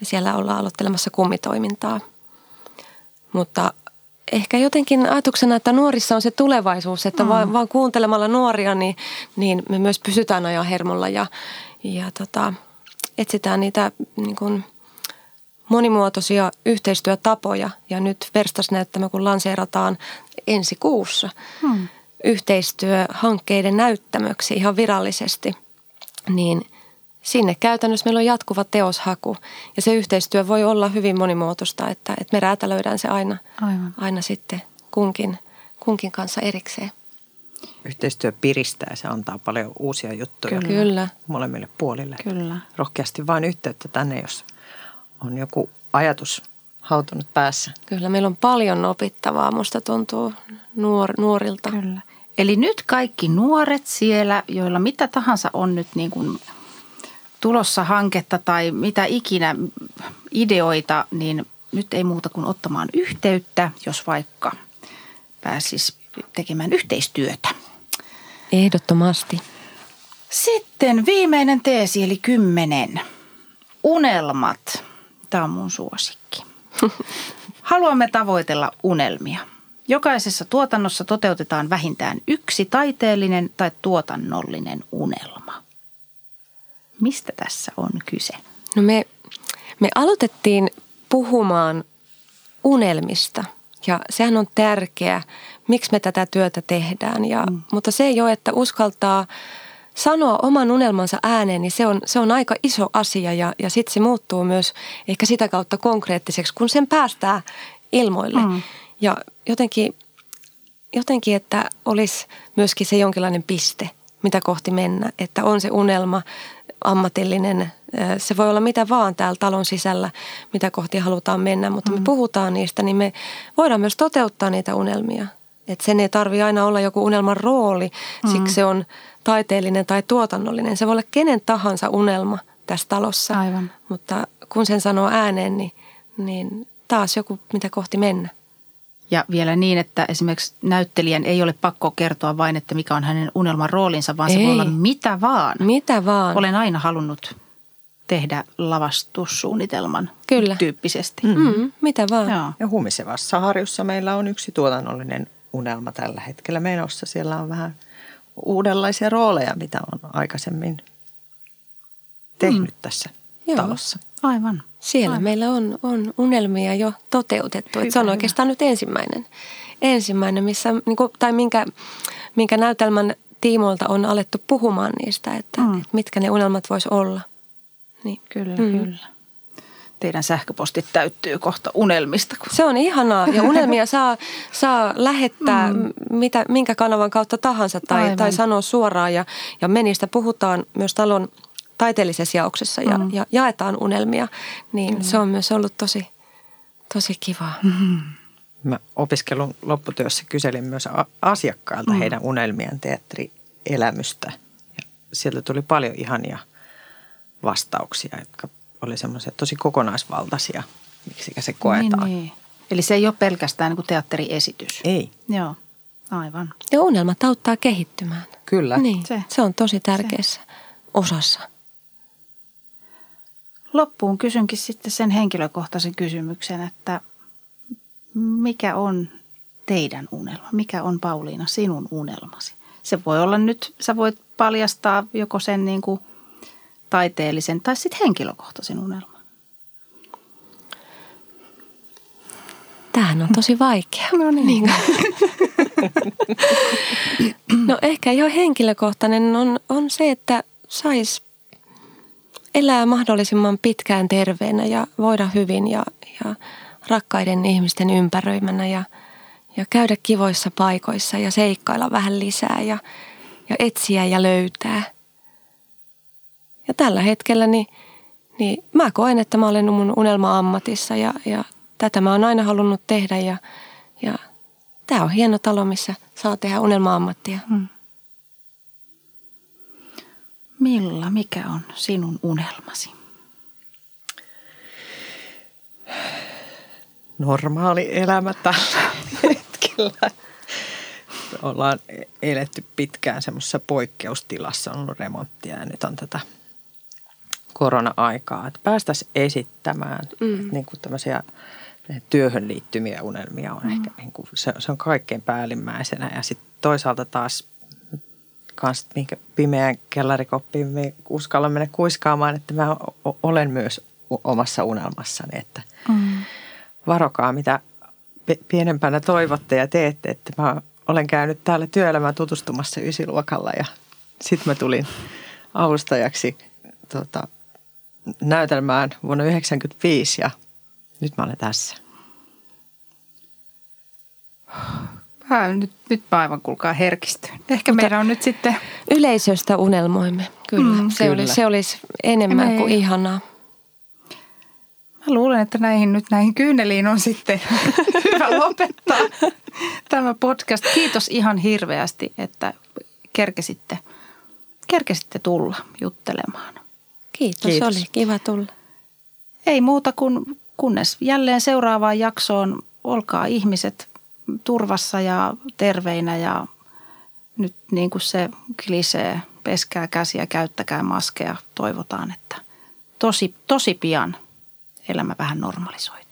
ja siellä ollaan aloittelemassa kummitoimintaa. Mutta ehkä jotenkin ajatuksena, että nuorissa on se tulevaisuus, että mm. vaan, vaan kuuntelemalla nuoria, niin, niin me myös pysytään ajan hermolla ja, ja tota, etsitään niitä niin kuin monimuotoisia yhteistyötapoja. Ja nyt Verstasnäyttämö, kun lanseerataan ensi kuussa mm. yhteistyöhankkeiden näyttämöksi ihan virallisesti, niin – sinne käytännössä meillä on jatkuva teoshaku ja se yhteistyö voi olla hyvin monimuotoista, että, että me räätälöidään se aina, Aivan. aina sitten kunkin, kunkin kanssa erikseen.
Yhteistyö piristää, se antaa paljon uusia juttuja
Kyllä.
molemmille puolille.
Kyllä.
Rohkeasti vain yhteyttä tänne, jos on joku ajatus hautunut päässä.
Kyllä, meillä on paljon opittavaa, musta tuntuu nuor, nuorilta.
Kyllä. Eli nyt kaikki nuoret siellä, joilla mitä tahansa on nyt niin kuin – tulossa hanketta tai mitä ikinä ideoita, niin nyt ei muuta kuin ottamaan yhteyttä, jos vaikka pääsis tekemään yhteistyötä.
Ehdottomasti.
Sitten viimeinen teesi, eli kymmenen. Unelmat. Tämä on mun suosikki. Haluamme tavoitella unelmia. Jokaisessa tuotannossa toteutetaan vähintään yksi taiteellinen tai tuotannollinen unelma. Mistä tässä on kyse?
No me, me aloitettiin puhumaan unelmista ja sehän on tärkeä, miksi me tätä työtä tehdään. Ja, mm. Mutta se ole, että uskaltaa sanoa oman unelmansa ääneen, niin se on, se on aika iso asia ja, ja sitten se muuttuu myös ehkä sitä kautta konkreettiseksi, kun sen päästää ilmoille. Mm. Ja jotenkin, jotenkin, että olisi myöskin se jonkinlainen piste, mitä kohti mennä, että on se unelma, ammatillinen, se voi olla mitä vaan täällä talon sisällä, mitä kohti halutaan mennä, mutta me mm. puhutaan niistä, niin me voidaan myös toteuttaa niitä unelmia. Että sen ei tarvi aina olla joku unelman rooli, mm. siksi se on taiteellinen tai tuotannollinen. Se voi olla kenen tahansa unelma tässä talossa.
Aivan.
Mutta kun sen sanoo ääneen, niin, niin taas joku, mitä kohti mennä.
Ja vielä niin, että esimerkiksi näyttelijän ei ole pakko kertoa vain, että mikä on hänen unelman roolinsa, vaan ei. se voi olla mitä vaan.
Mitä vaan.
Olen aina halunnut tehdä lavastussuunnitelman
Kyllä.
tyyppisesti.
Mm. Mm, mitä vaan.
Joo. Ja Humisevassa harjussa meillä on yksi tuotannollinen unelma tällä hetkellä menossa. Siellä on vähän uudenlaisia rooleja, mitä on aikaisemmin tehnyt mm. tässä Joo. talossa.
Aivan.
Siellä
Aivan.
meillä on, on unelmia jo toteutettu. Hyvä, se on oikeastaan nyt ensimmäinen, ensimmäinen missä, niin kuin, tai minkä, minkä näytelmän tiimoilta on alettu puhumaan niistä, että, mm. että mitkä ne unelmat vois olla.
Niin. Kyllä, mm. kyllä. Teidän sähköpostit täyttyy kohta unelmista. Kun...
Se on ihanaa ja unelmia saa, saa lähettää mm. mitä, minkä kanavan kautta tahansa tai, tai sanoa suoraan ja, ja me niistä puhutaan myös talon – taiteellisessa jaoksessa ja, mm. ja jaetaan unelmia, niin Kyllä. se on myös ollut tosi, tosi kivaa. Mm-hmm.
Mä opiskelun lopputyössä kyselin myös asiakkailta mm. heidän unelmien teatterielämystä. Ja sieltä tuli paljon ihania vastauksia, jotka oli semmoisia tosi kokonaisvaltaisia, miksi se koetaan. Niin, niin.
Eli se ei ole pelkästään niin teatteriesitys.
Ei.
Joo, aivan.
Ja unelmat auttaa kehittymään.
Kyllä.
Niin, se, se on tosi tärkeässä se. osassa.
Loppuun kysynkin sitten sen henkilökohtaisen kysymyksen, että mikä on teidän unelma? Mikä on Pauliina sinun unelmasi? Se voi olla nyt, sä voit paljastaa joko sen niin kuin taiteellisen tai sitten henkilökohtaisen unelman.
Tämähän on tosi vaikea.
No niin. niin.
no ehkä jo henkilökohtainen on, on se, että sais elää mahdollisimman pitkään terveenä ja voida hyvin ja, ja rakkaiden ihmisten ympäröimänä ja, ja käydä kivoissa paikoissa ja seikkailla vähän lisää ja, ja etsiä ja löytää. Ja tällä hetkellä niin, niin mä koen, että mä olen mun unelma-ammatissa ja, ja tätä mä oon aina halunnut tehdä ja, ja tämä on hieno talo, missä saa tehdä unelma-ammattia. Hmm.
Milla, mikä on sinun unelmasi?
Normaali elämä tällä hetkellä. Ollaan eletty pitkään semmoisessa poikkeustilassa, on ollut remonttia ja nyt on tätä korona-aikaa. Että päästäisiin esittämään mm. niin kuin tämmöisiä työhön liittymiä unelmia on mm. ehkä niin kuin, se, se on kaikkein päällimmäisenä ja sitten toisaalta taas kanssa minkä pimeään kellarikoppiin me uskalla mennä kuiskaamaan, että mä olen myös omassa unelmassani, että mm. varokaa mitä pienempänä toivotte ja teette, että mä olen käynyt täällä työelämään tutustumassa ysiluokalla ja sitten mä tulin avustajaksi tota, näytelmään vuonna 1995 ja nyt mä olen tässä.
Mä nyt, nyt mä aivan kuulkaa herkistyn. Ehkä Mutta meidän on nyt sitten...
Yleisöstä unelmoimme. Kyllä. Mm, se, kyllä. Olisi, se olisi enemmän kuin ihanaa.
Mä luulen, että näihin nyt näihin kyyneliin on sitten hyvä lopettaa tämä podcast. Kiitos ihan hirveästi, että kerkesitte, kerkesitte tulla juttelemaan.
Kiitos, Kiitos. oli kiva tulla.
Ei muuta kuin kunnes jälleen seuraavaan jaksoon. Olkaa ihmiset turvassa ja terveinä ja nyt niin kuin se klisee, peskää käsiä, käyttäkää maskeja. Toivotaan, että tosi, tosi pian elämä vähän normalisoituu.